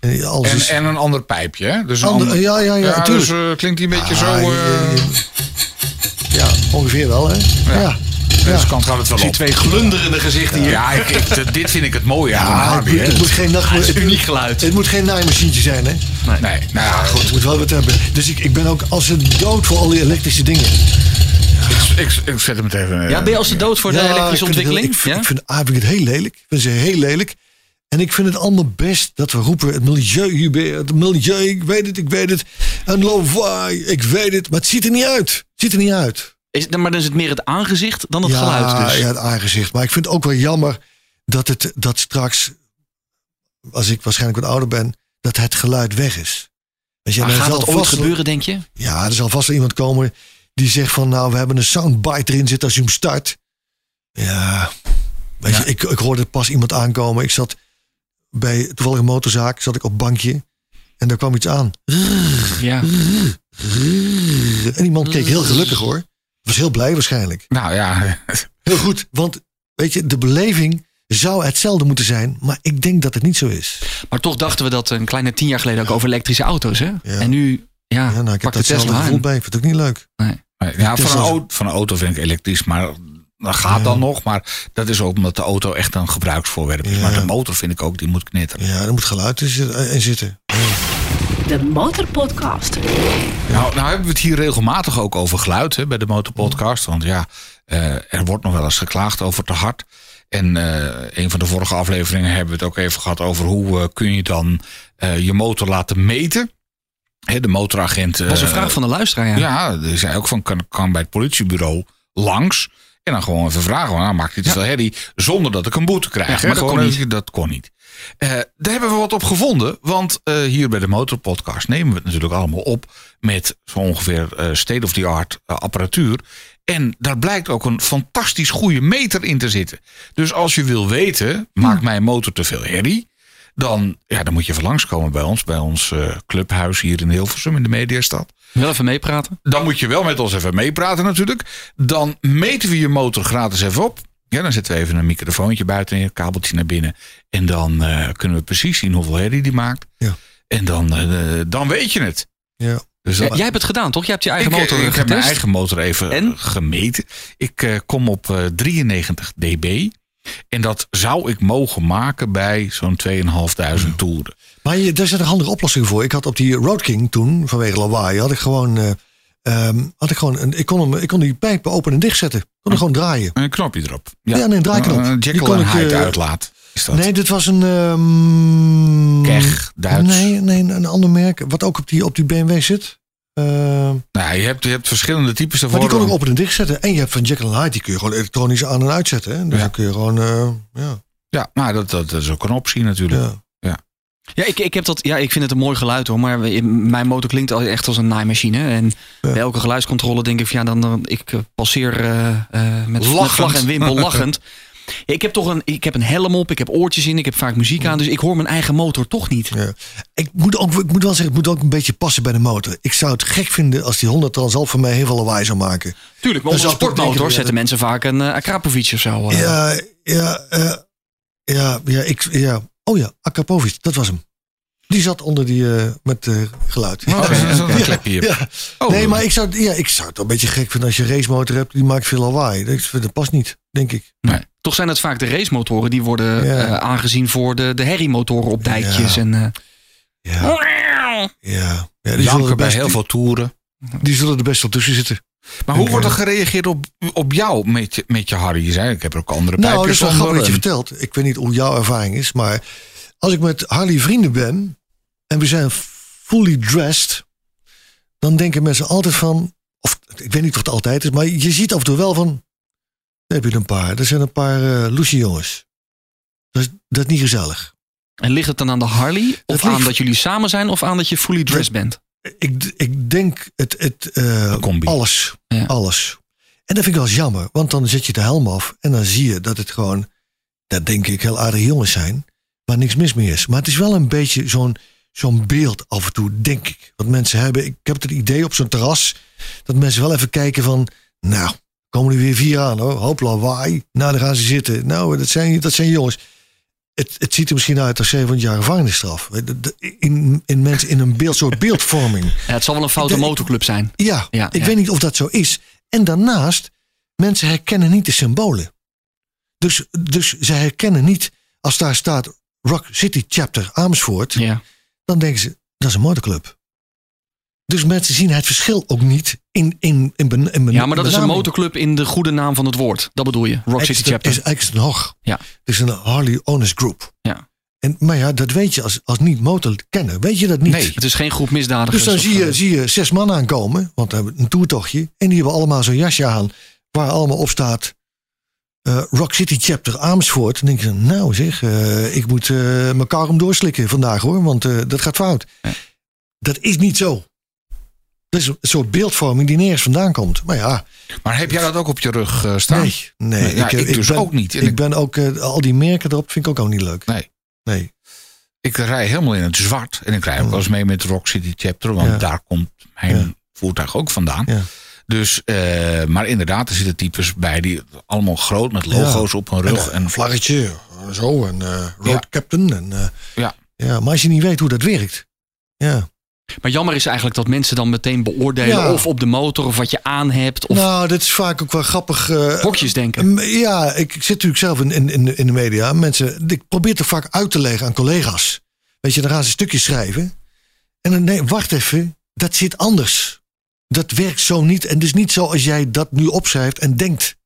En alles En, is en een ander pijpje, hè? Dus een ander- ander- ja, ja, ja, dus eh, klinkt die een beetje Ah, zo... je- eh je- ja, ongeveer wel, hè? Ja. ja. Deze kant gaat het wel Ik zie op. twee glunderende gezichten hier. Ja, ik, ik- dit vind ik het mooie Ja, het, Harley, moet, hè. het moet geen nacht, het is het, uniek geluid. Het moet geen naaimachientje zijn, hè? Nee, nou ja, goed. Het moet wel wat hebben. Dus ik, ik ben ook als een dood voor al die elektrische dingen. Ik, ik zet hem het even... eh, Ja, ben je als de dood voor de Ja, elektrische ontwikkeling? ik vind, ja? ik vind, A, vind ik het heel lelijk. Ik vind ze heel lelijk. En ik vind het allemaal best dat we roepen: het milieu, Hubert, het milieu, ik weet het, ik weet het. En lawaai, ik weet het. Maar het ziet er niet uit. Het ziet er niet uit. Is, maar dan is het meer het aangezicht dan het ja, geluid dus. ja, het aangezicht. Maar ik vind het ook wel jammer dat, het, dat straks, als ik waarschijnlijk wat ouder ben, dat het geluid weg is. Je, Maar gaat dat ooit gebeuren, denk je? Ja, er zal vast wel iemand komen die zegt van nou, we hebben een soundbite erin zitten als je hem start. Ja, weet Ja. je, ik, ik hoorde pas iemand aankomen. Ik zat bij toevallig een motorzaak, zat ik op bankje en daar kwam iets aan. Ja. En die man keek heel gelukkig hoor. Was heel blij waarschijnlijk. Nou ja, Heel goed, want weet je, de beleving zou hetzelfde moeten zijn, maar ik denk dat het niet zo is. Maar toch dachten we dat een kleine tien jaar geleden ook over elektrische auto's. Hè? En nu ja, Ja, nou, ik heb Tesla gevoel bij. Ik vind het ook niet leuk. Ja van, een auto, van een auto vind ik elektrisch, maar dat gaat dan nog. Maar dat is ook omdat de auto echt een gebruiksvoorwerp is. Ja. Maar de motor vind ik ook, die moet knitteren. Ja, er moet geluid in in zitten. De Motorpodcast. Nou, nou hebben we het hier regelmatig ook over geluid hè, bij de Motorpodcast. Want ja, eh, er wordt nog wel eens geklaagd over te hard. En eh, een van de vorige afleveringen hebben we het ook even gehad over hoe eh, kun je dan eh, je motor laten meten. De motoragent. Dat was een eh, vraag van de luisteraar. Ja. Ja, er zei ook van kan, kan bij het politiebureau langs. En dan gewoon even vragen. Nou, maakt hij te veel herrie zonder dat ik een boete krijg. Ja, maar dat Gewoon kon even- Dat kon niet. Eh, daar hebben we wat op gevonden. Want eh, hier bij de Motorpodcast nemen we het natuurlijk allemaal op. Met zo ongeveer state-of-the-art apparatuur. En daar blijkt ook een fantastisch goede meter in te zitten. Dus als je wil weten, maakt mijn motor te veel herrie? Dan, ja, dan moet je even langskomen bij ons. Bij ons eh, clubhuis hier in Hilversum in de Mediastad. Wel even meepraten. Dan moet je wel met ons even meepraten natuurlijk. Dan meten we je motor gratis even op. Ja, dan zetten we even een microfoontje buiten en een kabeltje naar binnen. En dan eh, kunnen we precies zien hoeveel herrie die maakt. Ja. En dan, eh, dan weet je het. Ja. Dus Ja, jij hebt het gedaan, toch? Je hebt je eigen ik, motor ik getest. heb mijn eigen motor even En? gemeten. Ik eh, kom op eh, 93 dB. En dat zou ik mogen maken bij zo'n 2.500 toeren. Maar je, daar zit een handige oplossing voor. Ik had op die Road King toen, vanwege lawaai, had ik gewoon, eh, ehm, had ik gewoon een, ik, kon hem, ik kon die pijpen open en dicht zetten. Ik kon er gewoon draaien. Een knopje erop. Ja, nee, een draaiknop. Een Die Jekyll kon en ik, Hyde eh, uitlaat. Is dat Nee, dit was een... ehm, Keg, Duits? Nee, nee, een ander merk. Wat ook op die, op die BMW zit. Ehm, Nou, je hebt, je hebt verschillende types maar ervoor. die kon ik open en dicht zetten. En je hebt van Jekyll and Hyde, die kun je gewoon elektronisch aan en uitzetten. Hè? Dus Ja. dan kun je gewoon, eh, ja, Ja, maar dat, dat, dat is ook een optie natuurlijk. ja. Ja, ik, ik, heb dat, ja, ik vind het een mooi geluid hoor. Maar mijn motor klinkt al echt als een naaimachine. En Ja. bij elke geluidscontrole denk ik van ja, dan, dan ik eh, passeer eh, eh, met, met Lachend. vlag en wimpel lachend. Ik heb toch een, ik heb een helm op, ik heb oortjes in, ik heb vaak muziek aan. Dus ik hoor mijn eigen motor toch niet. Ja. Ik, moet ook, ik moet wel zeggen, het moet ook een beetje passen bij de motor. Ik zou het gek vinden als die 100 Transalp van mij heel veel lawaai zou maken. Tuurlijk, maar op een ik sportmotor zetten mensen vaak een uh, Akrapovic of zo. eh. Ja, ja, eh, ja, ja, ik, ja. Oh ja, Akapovic, dat was hem. Die zat onder die, eh, met eh, geluid. Oh, dat is een klepje hier. Ja. Oh, nee, maar ik zou, ja, ik zou het wel een beetje gek vinden als je een racemotor hebt. Die maakt veel lawaai. Dat, dat past niet, denk ik. Nee. Toch zijn het vaak de racemotoren die worden Ja. eh, aangezien voor de, de herriemotoren op dijkjes. Ja. En, eh, Ja, ja. ja die, zullen Janken er bij heel veel toeren. die zullen er best wel tussen zitten. Maar hoe wordt er gereageerd op, op jou met je, met je Harry? Ik heb er ook andere Nou, dat pijpjes is wel grappig dat je vertelt. Ik weet niet hoe jouw ervaring is, maar als ik met Harley vrienden ben en we zijn fully dressed, dan denken mensen altijd van, of ik weet niet of het altijd is, maar je ziet af en toe wel van, daar heb je er een paar. Er zijn een paar loesje jongens. Dat is, dat is niet gezellig. en ligt het dan aan de Harley? Of aan dat jullie samen zijn? Of aan dat je fully dressed bent? Ik, ik denk het, het eh, alles. Ja. Alles. En dat vind ik wel eens jammer, want dan zet je de helm af en dan zie je dat het gewoon, dat denk ik, heel aardige jongens zijn, waar niks mis mee is. Maar het is wel een beetje zo'n zo'n beeld af en toe, denk ik. Wat mensen hebben, ik heb het idee op zo'n terras, dat mensen wel even kijken van, nou, komen er weer vier aan hoor, hoop lawaai. Nou, dan gaan ze zitten. Nou, dat zijn, dat zijn jongens. Het, het ziet er misschien uit als 700 jaar gevangenisstraf. In, in mensen in een beeld, soort beeldvorming. Ja, het zal wel een foute Ik motorclub zijn. Ja, Ja, ik ja. weet niet of dat zo is. En daarnaast, mensen herkennen niet de symbolen. Dus, dus ze herkennen niet, als daar staat Rock City Chapter Amersfoort, Ja. Dan denken ze, dat is een motorclub. Dus mensen zien het verschil ook niet in, in, in, ben- in ben- ja, maar dat is een motorclub in de goede naam van het woord. Dat bedoel je, Rock City Chapter. is Exton Hog. Ja. Het is een Harley Owners Group. Ja. En, maar ja, dat weet je als, als niet motorkenner. Weet je dat niet. Nee. Het is geen groep misdadigers. Dus dan zie je, eh, zie je zes man aankomen, want we hebben een toertochtje. En die hebben allemaal zo'n jasje aan, waar allemaal op staat eh, Rock City Chapter Amersfoort. Dan denk je, nou zeg, eh, ik moet eh mijn karm doorslikken vandaag hoor, want dat gaat fout. Ja. Dat is niet zo. Dat is een soort beeldvorming die nergens vandaan komt. Maar ja, Maar heb jij dat ook op je rug staan? nee. nee Ja, heb- ik dus ben, ook niet. En Ik ben ook, al die merken erop vind ik ook, ook niet leuk. Nee. Nee. Ik rij helemaal in het zwart. En ik rij ook wel eens mee met Rock City Chapter. Want Ja. daar komt mijn voertuig ook vandaan. Ja. Dus, eh, maar inderdaad, er zitten types bij die allemaal groot met logo's op hun rug. En En, een vlaggetje, eh, zo, en eh road Ja. captain. En, eh, Ja. ja. Maar als je niet weet hoe dat werkt. Ja. Maar jammer is eigenlijk dat mensen dan meteen beoordelen Ja. of op de motor of wat je aan hebt. Of Nou, dat is vaak ook wel grappig. eh, hokjes denken. ja, ik, ik zit natuurlijk zelf in, in, in, de- in de media. Mensen, ik probeer het vaak uit te leggen aan collega's. Weet je, dan gaan ze stukjes schrijven. En dan, nee, wacht even, dat zit anders. Dat werkt zo niet. En dus niet zo als jij dat nu opschrijft en denkt.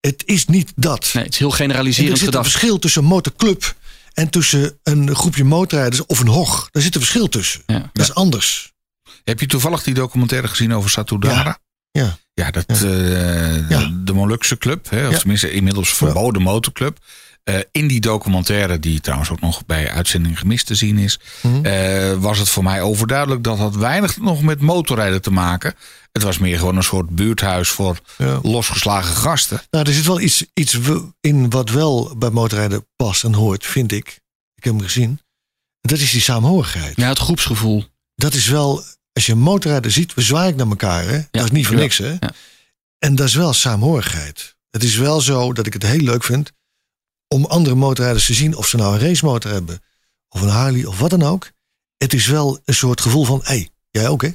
Het is niet dat. Nee, het is heel En er generaliserend zit een verschil tussen een motorclub en tussen een groepje motorrijders of een hog. Daar zit een verschil tussen. Ja. Dat is anders. heb je toevallig die documentaire gezien over Satudara? Ja. Ja, dat, Ja. eh, Ja. de Molukse club, hè, of Ja. tenminste inmiddels verboden motorclub. Eh, in die documentaire, die trouwens ook nog bij uitzending gemist te zien is, Mhm. eh, was het voor mij overduidelijk dat had weinig nog met motorrijden te maken. Het was meer gewoon een soort buurthuis voor Ja. losgeslagen gasten. Nou, er zit wel iets, iets in wat wel bij motorrijden past en hoort, vind ik. Ik heb hem gezien. Dat is die saamhorigheid. Ja, het groepsgevoel. Dat is wel, als je een motorrijder ziet, we zwaaien naar elkaar. Hè? dat is niet voor Ja. niks. Hè? Ja. En dat is wel saamhorigheid. Het is wel zo dat ik het heel leuk vind om andere motorrijders te zien of ze nou een racemotor hebben of een Harley of wat dan ook. Het is wel een soort gevoel van, hé, hey, jij ook hè?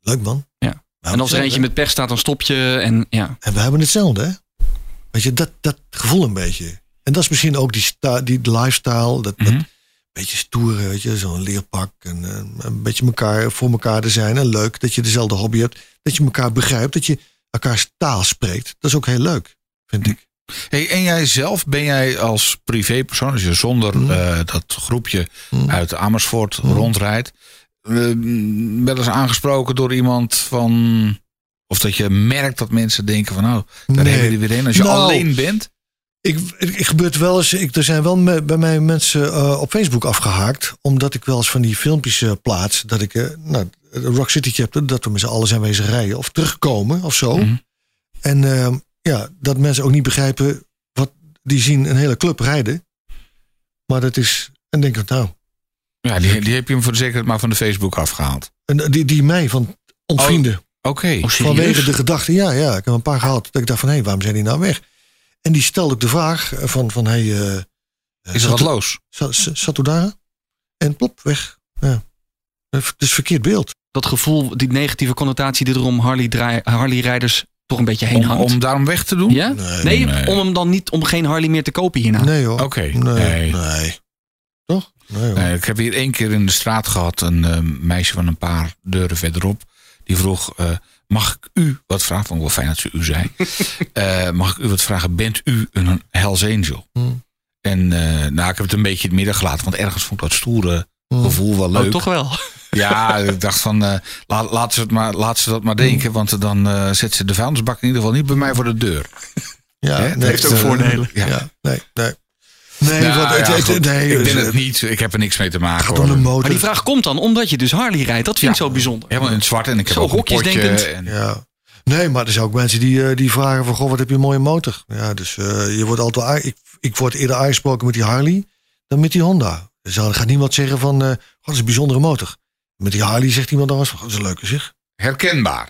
Leuk man. Ja. We En als er eentje met pech staat, dan stop je. En ja, En we hebben hetzelfde hè? Weet je, dat, dat gevoel een beetje. En dat is misschien ook die, die lifestyle, dat, dat Mhm. beetje stoer, weet je, zo'n leerpak. En eh, een beetje elkaar voor elkaar te zijn. En leuk dat je dezelfde hobby hebt. Dat je elkaar begrijpt, dat je elkaars taal spreekt. Dat is ook heel leuk, vind ik. Hey, en jij zelf, ben jij als privépersoon, als je zonder Mhm. eh, dat groepje Mhm. uit Amersfoort Mhm. rondrijdt, eh, wel eens aangesproken door iemand van. Of dat je merkt dat mensen denken van nou, daar Nee. hebben we er weer een. Als je Nou, alleen bent. Ik, ik, ik gebeurt wel eens, ik, er zijn wel me- bij mij mensen eh, op Facebook afgehaakt. Omdat ik wel eens van die filmpjes eh, plaats. Dat ik, nou, Rock City Chapter, dat we met z'n allen zijn wezen rijden. Of terugkomen of zo. En eh, ja, dat mensen ook niet begrijpen wat die zien een hele club rijden. Maar dat is, en denk ik, nou, Ja, die, die heb je hem voor de zekerheid maar van de Facebook afgehaald. en die, die mij van ontvrienden. Oké. Oh, serieus? vanwege de gedachte, ja, ja, ik heb een paar gehad. Dat ik dacht van, hé, waarom zijn die nou weg? En die stelde ik de vraag van, van hey, eh, Is er wat los? Zat, daar? En plop, weg. Ja. Het is verkeerd beeld. Dat gevoel, die negatieve connotatie die er om Harley, draai- Harley-rijders toch een beetje heen Om, hangt. om daarom weg te doen? ja? Nee, Nee, nee. om hem dan niet, om geen Harley meer te kopen hierna. Nee hoor. Oké, Nee. nee. nee. Toch? Nee ik heb hier één keer in de straat gehad een eh, meisje van een paar deuren verderop. Die vroeg, eh, mag ik u wat vragen? Vond ik wel fijn dat ze u zei. Eh, mag ik u wat vragen? Bent u een Hells Angel? Hmm. En eh, nou, ik heb het een beetje in het midden gelaten. Want ergens vond ik dat stoere Hmm. gevoel wel leuk. Oh, toch wel. Ja, ik dacht van, eh, laat, laat, ze het maar, laat ze dat maar denken. Want dan eh, zet ze de vuilnisbak in ieder geval niet bij mij voor de deur. Ja, Dat heeft ook eh, voordelen. Ja, Ja. nee, nee. Nee, Nou, ja, het- goed. nee, ik dus, ben eh, het niet. Ik heb er niks mee te maken. gaat hoor. om een motor. Maar die vraag komt dan omdat je dus Harley rijdt. Dat vind ik Ja. zo bijzonder. Helemaal in het zwart en ik heb Zo ook een potje. En, Ja. Nee, maar er zijn ook mensen die, eh, die vragen van... Goh, wat heb je een mooie motor. Ja, dus eh, je wordt altijd... Ik, ik word eerder aangesproken met die Harley dan met die Honda. Dus dan gaat niemand zeggen van... eh, God, dat is een bijzondere motor. Met die Harley zegt iemand. God, dat is een leuke zeg. herkenbaar.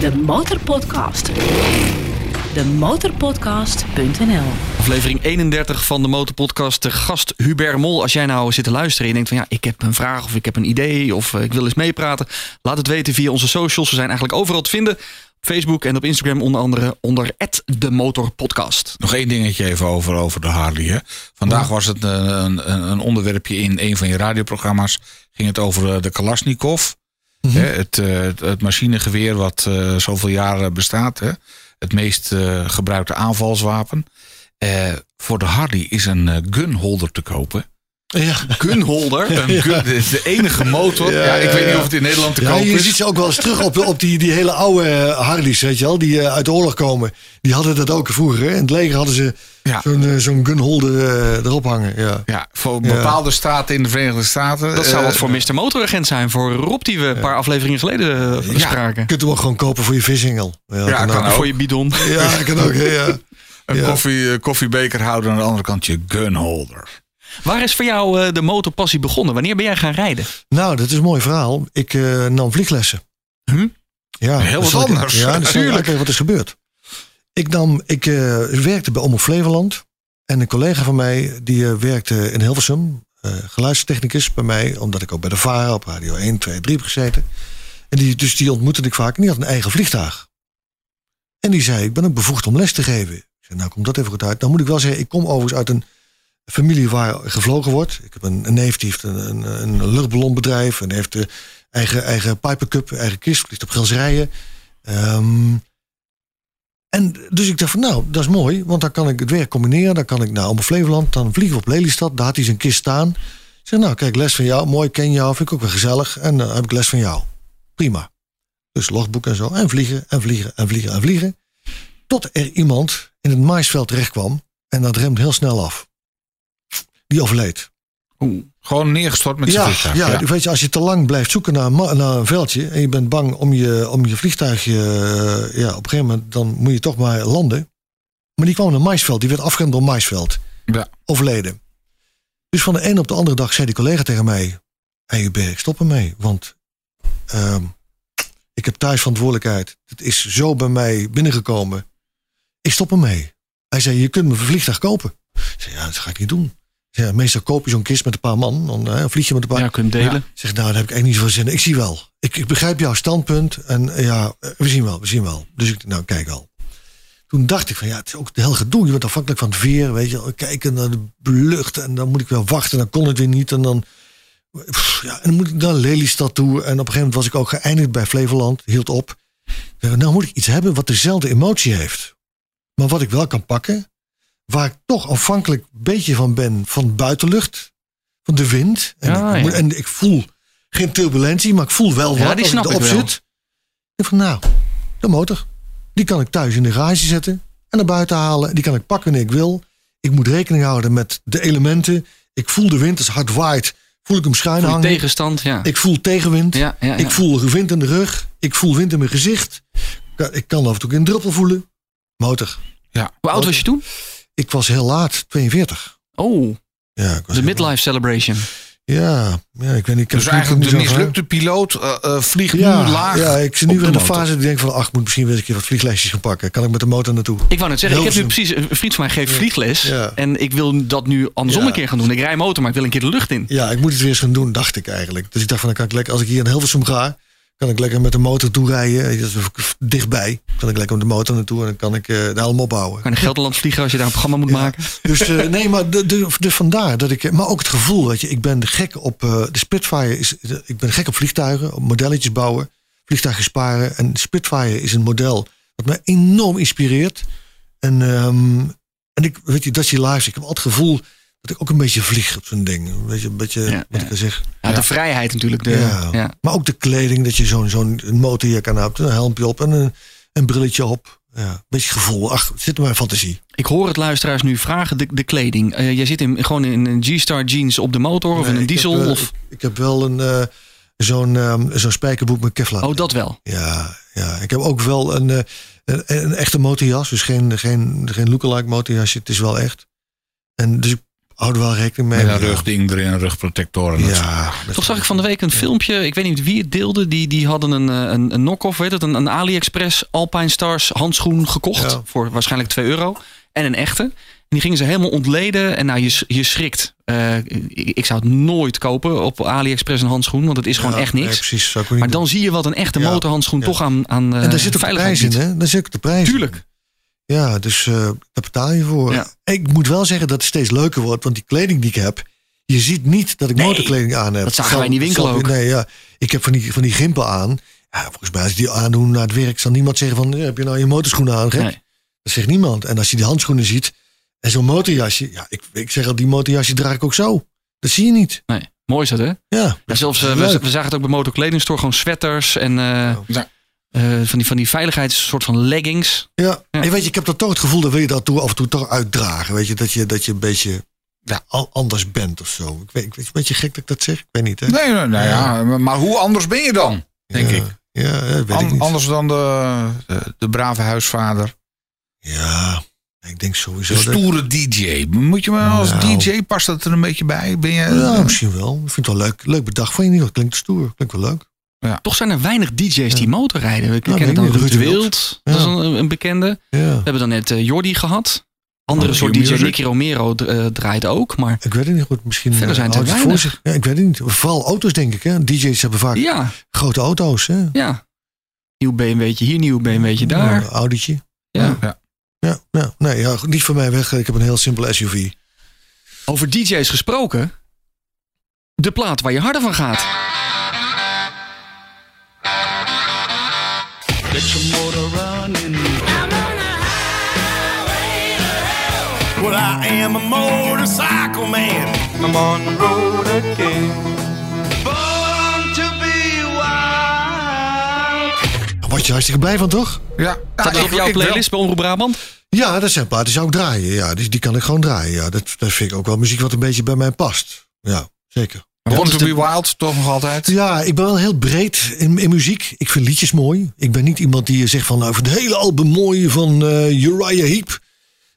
De Motorpodcast. De Motorpodcast.nl Aflevering 31 van de Motorpodcast. De gast Hubert Mol. Als jij nou zit te luisteren en je denkt van ja, ik heb een vraag of ik heb een idee of eh, ik wil eens meepraten. Laat het weten via onze socials. We zijn eigenlijk overal te vinden. Facebook en op Instagram onder andere onder de Motorpodcast. Nog één dingetje even over, over de Harley. Hè. Vandaag was het een, een, een onderwerpje in een van je radioprogramma's. Ging het over eh, de Kalashnikov. Hè, het, eh, het, het machinegeweer wat eh, zoveel jaren bestaat. Hè. Het meest eh, gebruikte aanvalswapen. Eh, voor de Harley is een eh, gunholder te kopen. Ja, Gunholder. Een gun, is de enige motor. Ja, Ja, ik weet niet ja. of het in Nederland te ja koop je is. ziet ze ook wel eens terug op, op die, die hele oude eh, Harleys, weet je wel. Die eh, uit de oorlog komen. Die hadden dat ook vroeger. Hè. In het leger hadden ze Ja. zo'n eh, zo'n gunholder erop hangen. Ja. Ja, voor Ja. bepaalde staten in de Verenigde Staten. Dat zou wat voor Mr. Motoragent zijn. Voor Rob die we een paar afleveringen geleden bespraken. Je kunt hem ook gewoon kopen voor je vishengel. Ja, Ja, kan ook. ook. Voor je bidon. Ja, kan ook. Ja, ja. Een Ja. koffie, eh, koffiebekerhouder en aan de andere kant je gunholder. Waar is voor jou eh, de motorpassie begonnen? Wanneer ben jij gaan rijden? Nou, dat is een mooi verhaal. Ik eh, nam vlieglessen. Hm? Ja, Heel wat ik- anders. Ja, dat is Tuurlijk. uitleggen wat is gebeurd. Ik, nam, ik eh, werkte bij Omroep Flevoland. En een collega van mij, die werkte in Hilversum. geluidstechnicus bij mij. Omdat ik ook bij de VARA op Radio 1, 2, 3 heb gezeten. En die, dus die ontmoette ik vaak. En die had een eigen vliegtuig. En die zei, ik ben ook bevoegd om les te geven. Ik zei, nou komt dat even goed uit. Nou moet ik wel zeggen, ik kom overigens uit een familie waar gevlogen wordt. Ik heb een, een neef die heeft een, een, een luchtballonbedrijf. En heeft de eigen, eigen Piper Cup, eigen kist. Vliegt op Gelsrijen. Ehm en dus ik dacht van nou, dat is mooi. Want dan kan ik het werk combineren. Dan kan ik naar Omroep Flevoland. Dan vliegen we op Lelystad. Daar had hij zijn kist staan. Zeg nou kijk, les van jou. Mooi, ken jou. Vind ik ook wel gezellig. En dan heb ik les van jou. Prima. Dus logboek en zo. En vliegen en vliegen en vliegen en vliegen. Tot er iemand in het maisveld terecht kwam. En dat remt heel snel af. Die overleed. Oeh. Gewoon neergestort met zijn Ja, vliegtuig. ja, weet je, als je te lang blijft zoeken naar, een naar een veldje en je bent bang om je, om je vliegtuigje, eh, ja, op een gegeven moment dan moet je toch maar landen. Maar die kwam in een maisveld, die werd afgerend door een maisveld. Ja. Overleden. Dus van de ene op de andere dag zei die collega tegen mij: Hé, hey, ik stop ermee, want ehm, ik heb thuis verantwoordelijkheid. Het is zo bij mij binnengekomen. Ik stop ermee. Hij zei: Je kunt me een vliegtuig kopen. Ik zei: Ja, dat ga ik niet doen. Ja, meestal koop je zo'n kist met een paar man, dan eh, vlieg je met een paar. Ja, kunt delen. Zeg, nou, daar heb ik echt niet zoveel zin in. Ik zie wel. Ik, ik begrijp jouw standpunt. En eh, ja, eh, we zien wel, we zien wel. Dus ik, nou, kijk al. Toen dacht ik van, ja, het is ook de heel gedoe. Je bent afhankelijk van het weer, weet je. Kijken naar de lucht en dan moet ik weer wachten. Dan kon het weer niet. En dan, pff, ja, en dan moet ik naar Lelystad toe. En op een gegeven moment was ik ook geëindigd bij Flevoland. Hield op. Nou moet ik iets hebben wat dezelfde emotie heeft. Maar wat ik wel kan pakken. Waar ik toch afhankelijk een beetje van ben van buitenlucht. Van de wind. En, Ja, ik, ja. en ik voel geen turbulentie, maar ik voel wel Ja, wat die als snap ik ik erop zit. Ik denk van nou, de motor. Die kan ik thuis in de garage zetten en naar buiten halen. Die kan ik pakken wanneer ik wil. Ik moet rekening houden met de elementen. Ik voel de wind, als hard waait, voel ik hem schuin hangen. tegenstand, ja. Ik voel tegenwind. ja, ja, ja. Ik voel wind in de rug. Ik voel wind in mijn gezicht. Ik kan- Ik kan af en toe een druppel voelen. Motor. Hoe oud was je toen? Ik was heel laat, 42. Oh, Ja, ik was de midlife celebration. Ja, ja, ik weet niet. Ik Dus eigenlijk niet de mislukte piloot eh, eh, vliegt Ja, nu laag. ja, ik zit nu weer in de fase dat ik denk van, ach, ik moet misschien weer eens een keer wat vlieglesjes gaan pakken. Kan ik met de motor naartoe? Ik wou net zeggen, ik heb nu precies... Een vriend van mij geeft vliegles. Ja. En ik wil dat nu andersom Ja. een keer gaan doen. Ik rij motor, maar ik wil een keer de lucht in. Ja, ik moet het weer eens gaan doen, dacht ik eigenlijk. Dus ik dacht van, dan kan ik lekker, als ik hier in Hilversum ga, kan ik lekker met de motor toerijden. Dat is dichtbij. Kan ik lekker met de motor naartoe en dan kan ik eh de helm opbouwen. Kan naar Gelderland vliegen als je daar een programma moet Ja. maken. Dus eh, nee, maar de, de, de vandaar dat ik. Maar ook het gevoel, weet je, ik ben gek op. eh, de Spitfire is. Ik ben gek op vliegtuigen, op modelletjes bouwen, vliegtuigen sparen. En Spitfire is een model dat mij enorm inspireert. En, ehm, en ik, weet je, dat je live. Ik heb altijd het gevoel dat ik ook een beetje vlieg op zo'n ding. Een beetje, een beetje Ja, wat ja. ik zeg. Ja, de vrijheid natuurlijk. De, Ja. Maar ook de kleding, dat je zo'n zo'n motor kan hebben, een helmpje op en een, een brilletje op. Ja, een beetje gevoel. Ach, het zit in mijn fantasie. Ik hoor het luisteraars nu vragen, de, de kleding. Eh, jij zit in, gewoon in een G-Star jeans op de motor of in een heb, diesel? of... ik, ik heb wel een eh, zo'n ehm, zo'n spijkerboek met Kevlar. Oh, dat wel. Ja, ja, ik heb ook wel een, eh, een, een echte motorjas. Dus geen, geen, geen lookalike motorjasje. Het is wel echt. En dus ik hou er wel rekening mee. Met een Ja. rugding erin, een rugprotector. En dat soort- Ja. Toch zag ik van de week een filmpje, ik weet niet wie het deelde. Die, die hadden een, eh, een, een knock-off, weet het, een, een AliExpress Alpine Stars handschoen gekocht. Ja. Voor waarschijnlijk 2 euro. En een echte. En die gingen ze helemaal ontleden. En nou, je, je schrikt. Eh, ik, ik zou het nooit kopen op AliExpress een handschoen. Want het is gewoon Ja, echt nee, niks. precies. Zou ik ook niet maar doen. dan zie je wat een echte Ja. motorhandschoen Ja. toch aan, aan eh En daar zit ook de veiligheid prijs in, hè? Daar zit ook de prijs in. Tuurlijk. Ja, dus eh, daar betaal je voor. Ja. Ik moet wel zeggen dat het steeds leuker wordt. Want die kleding die ik heb... Je ziet niet dat ik Nee, motorkleding aan heb. dat zagen wij in die winkel ook. Nee, ja. Ik heb van die, van die gimpen aan. Ja, volgens mij als ik die aandoen naar het werk... zal niemand zeggen van... "Ja, heb je nou je motorschoenen aan, gek? Nee. Dat zegt niemand. En als je die handschoenen ziet... en zo'n motorjasje... Ja, ik, ik zeg al, die motorjasje draag ik ook zo. Dat zie je niet. nee. Mooi is dat, hè? Ja, Ja, zelfs, eh, we, we zagen het ook bij motorkledingstore. Gewoon sweaters en eh, Ja. Eh, van, die, van die veiligheids soort van leggings. Ja, Ja. En weet je, ik heb dan toch het gevoel dat wil je dat toe, af en toe toch uitdragen. Weet je, dat je, dat je een beetje ja, anders bent of zo. Ik weet, ik weet, een beetje gek dat ik dat zeg. Ik weet niet, hè? Nee, nee, nou ja, maar hoe anders ben je dan? Denk ja, ik. Ja, weet ik niet. anders dan de, de, de brave huisvader. Ja, ik denk sowieso De dat... stoere DJ. Moet je me als Nou. DJ, past dat er een beetje bij? Ben je, Ja, misschien wel. Ik vind het wel leuk. Leuk bedacht van je niet. Dat klinkt stoer. Klinkt wel leuk. Toch zijn er weinig DJ's die motorrijden. We Ja, kennen dan. Ruud Wild. Dat is een, een bekende. We hebben dan net eh, Jordi gehad. Andere Oh, soort DJ. Nicky Romero eh, draait ook. Maar Ik weet het niet goed. Misschien Verder eh, zijn het er voor weinig. Ja, ik weet het niet. Vooral auto's, denk ik. Hè? DJ's hebben vaak ja, grote auto's. Hè? ja. Nieuw BMW'tje hier, nieuw BMW'tje daar. Een Audi'tje. Ja. Ja. Ja, ja. Nee, ja, niet van mij weg. Ik heb een heel simpele SUV. Over DJ's gesproken. De plaat waar je harder van gaat. Well, I am a motorcycle man. I'm on the road again. Born to be wild. Word je hartstikke blij van, toch? Ja, Staat dat op jouw playlist bij Omroep Brabant? Ja, dat zijn platen die zou ik draaien. Ja, die, die kan ik gewoon draaien. Ja, dat, dat vind ik ook wel muziek wat een beetje bij mij past. Ja, zeker. Born Ja, to be wild, toch nog altijd? Ja, ik ben wel heel breed in, in muziek. Ik vind liedjes mooi. Ik ben niet iemand die zegt van nou, ik vind het hele album mooi van eh, Uriah Heep.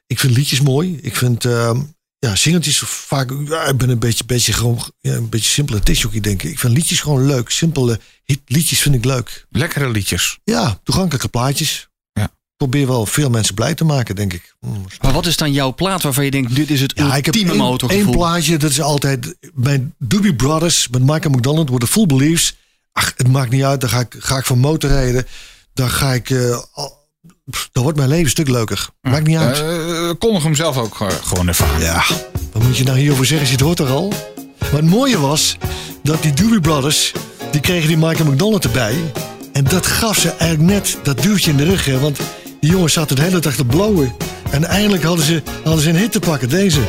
Ik vind liedjes mooi. Ik vind ehm, ja, singeltjes vaak. Ja, ik ben een beetje, beetje gewoon ja, een beetje simpele disjockey denk ik. Ik vind liedjes gewoon leuk. Simpele hit, liedjes vind ik leuk. Lekkere liedjes. Ja, toegankelijke plaatjes. Probeer wel veel mensen blij te maken, denk ik. Mm, Maar wat is dan jouw plaat waarvan je denkt, dit is het Ja, ik heb ultieme één, motorgevoel? één plaatje, dat is altijd bij Doobie Brothers met Michael McDonald worden Full Beliefs. Ach, het maakt niet uit, dan ga ik, ga ik van motorrijden. Dan ga ik, eh, pff, dan wordt mijn leven een stuk leuker. Maakt niet uit. Eh kondig hem zelf ook gewoon ervaren. ja, wat moet je nou hierover zeggen? Je het hoort er al. Maar het mooie was dat die Doobie Brothers, die kregen die Michael McDonald erbij. En dat gaf ze eigenlijk net dat duwtje in de rug. Hè? Want die jongens zaten de hele dag te blowen. En eindelijk hadden ze, hadden ze een hit te pakken, deze.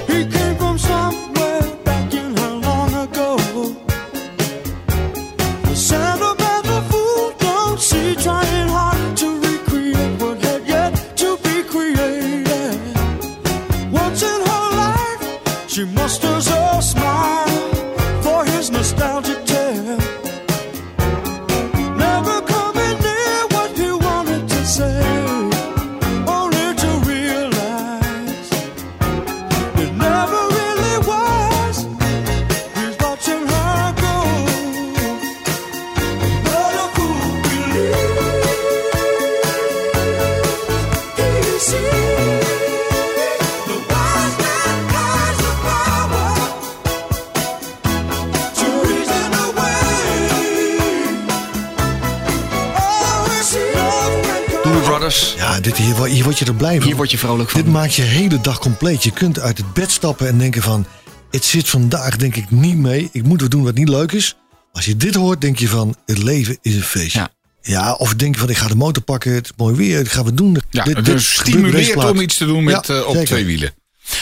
Bas. Ja, dit, hier, hier word je er blij van. Hier word je vrolijk van. Dit maakt je hele dag compleet. Je kunt uit het bed stappen en denken van... het zit vandaag denk ik niet mee. Ik moet wat doen wat niet leuk is. Als je dit hoort, denk je van... het leven is een feestje. Ja. Ja, of denk je van ik ga de motor pakken. Het is mooi weer, dat gaan we doen. Ja, Dit- dus stimuleert om iets te doen met, Ja, eh, op zeker. twee wielen.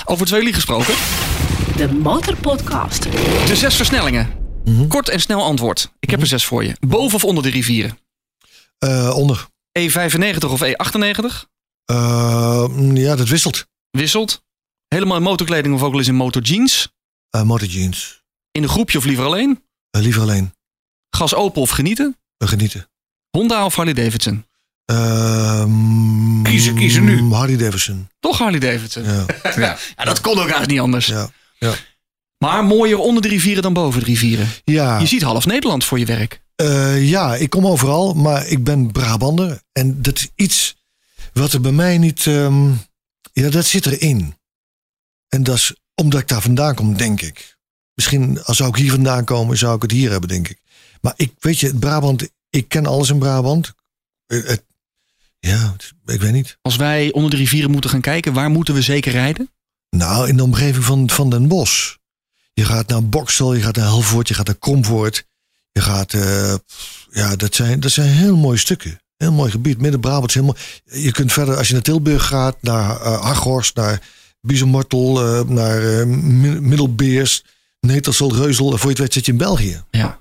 Over twee wielen gesproken. De Motorpodcast. De zes versnellingen. Kort en snel antwoord. Ik heb er zes voor je. Boven of onder de rivieren? Eh, onder. E95 of E98? Eh, ja, dat wisselt. Wisselt. Helemaal in motorkleding of ook wel eens in motorjeans? Eh motorjeans. In een groepje of liever alleen? Eh, liever alleen. Gas open of genieten? We genieten. Honda of Harley Davidson? Ehm, Kiezen, kiezen nu. Harley Davidson. Toch Harley Davidson. Ja, Ja. Ja, dat kon ook eigenlijk niet anders. ja. Maar mooier onder de rivieren dan boven de rivieren. ja. Je ziet half Nederland voor je werk. Eh, ja, ik kom overal, maar ik ben Brabander. En dat is iets wat er bij mij niet... ehm, ja, dat zit erin. En dat is omdat ik daar vandaan kom, denk ik. Misschien als zou ik hier vandaan komen, zou ik het hier hebben, denk ik. Maar ik weet je, Brabant, ik ken alles in Brabant. Eh, het- ja, ik weet niet. Als wij onder de rivieren moeten gaan kijken, waar moeten we zeker rijden? Nou, in de omgeving van, van Den Bosch. Je gaat naar Boksel, je gaat naar Helvoort, je gaat naar Komvoort. Je gaat, eh, ja, dat zijn, dat zijn heel mooie stukken. Heel mooi gebied. Midden-Brabant is mooi. Je kunt verder, als je naar Tilburg gaat, naar Arghorst, naar Biezenmortel, eh, naar Mi- Middelbeers, Netelsel, Reuzel. En voor je het weet zit je in België. Ja.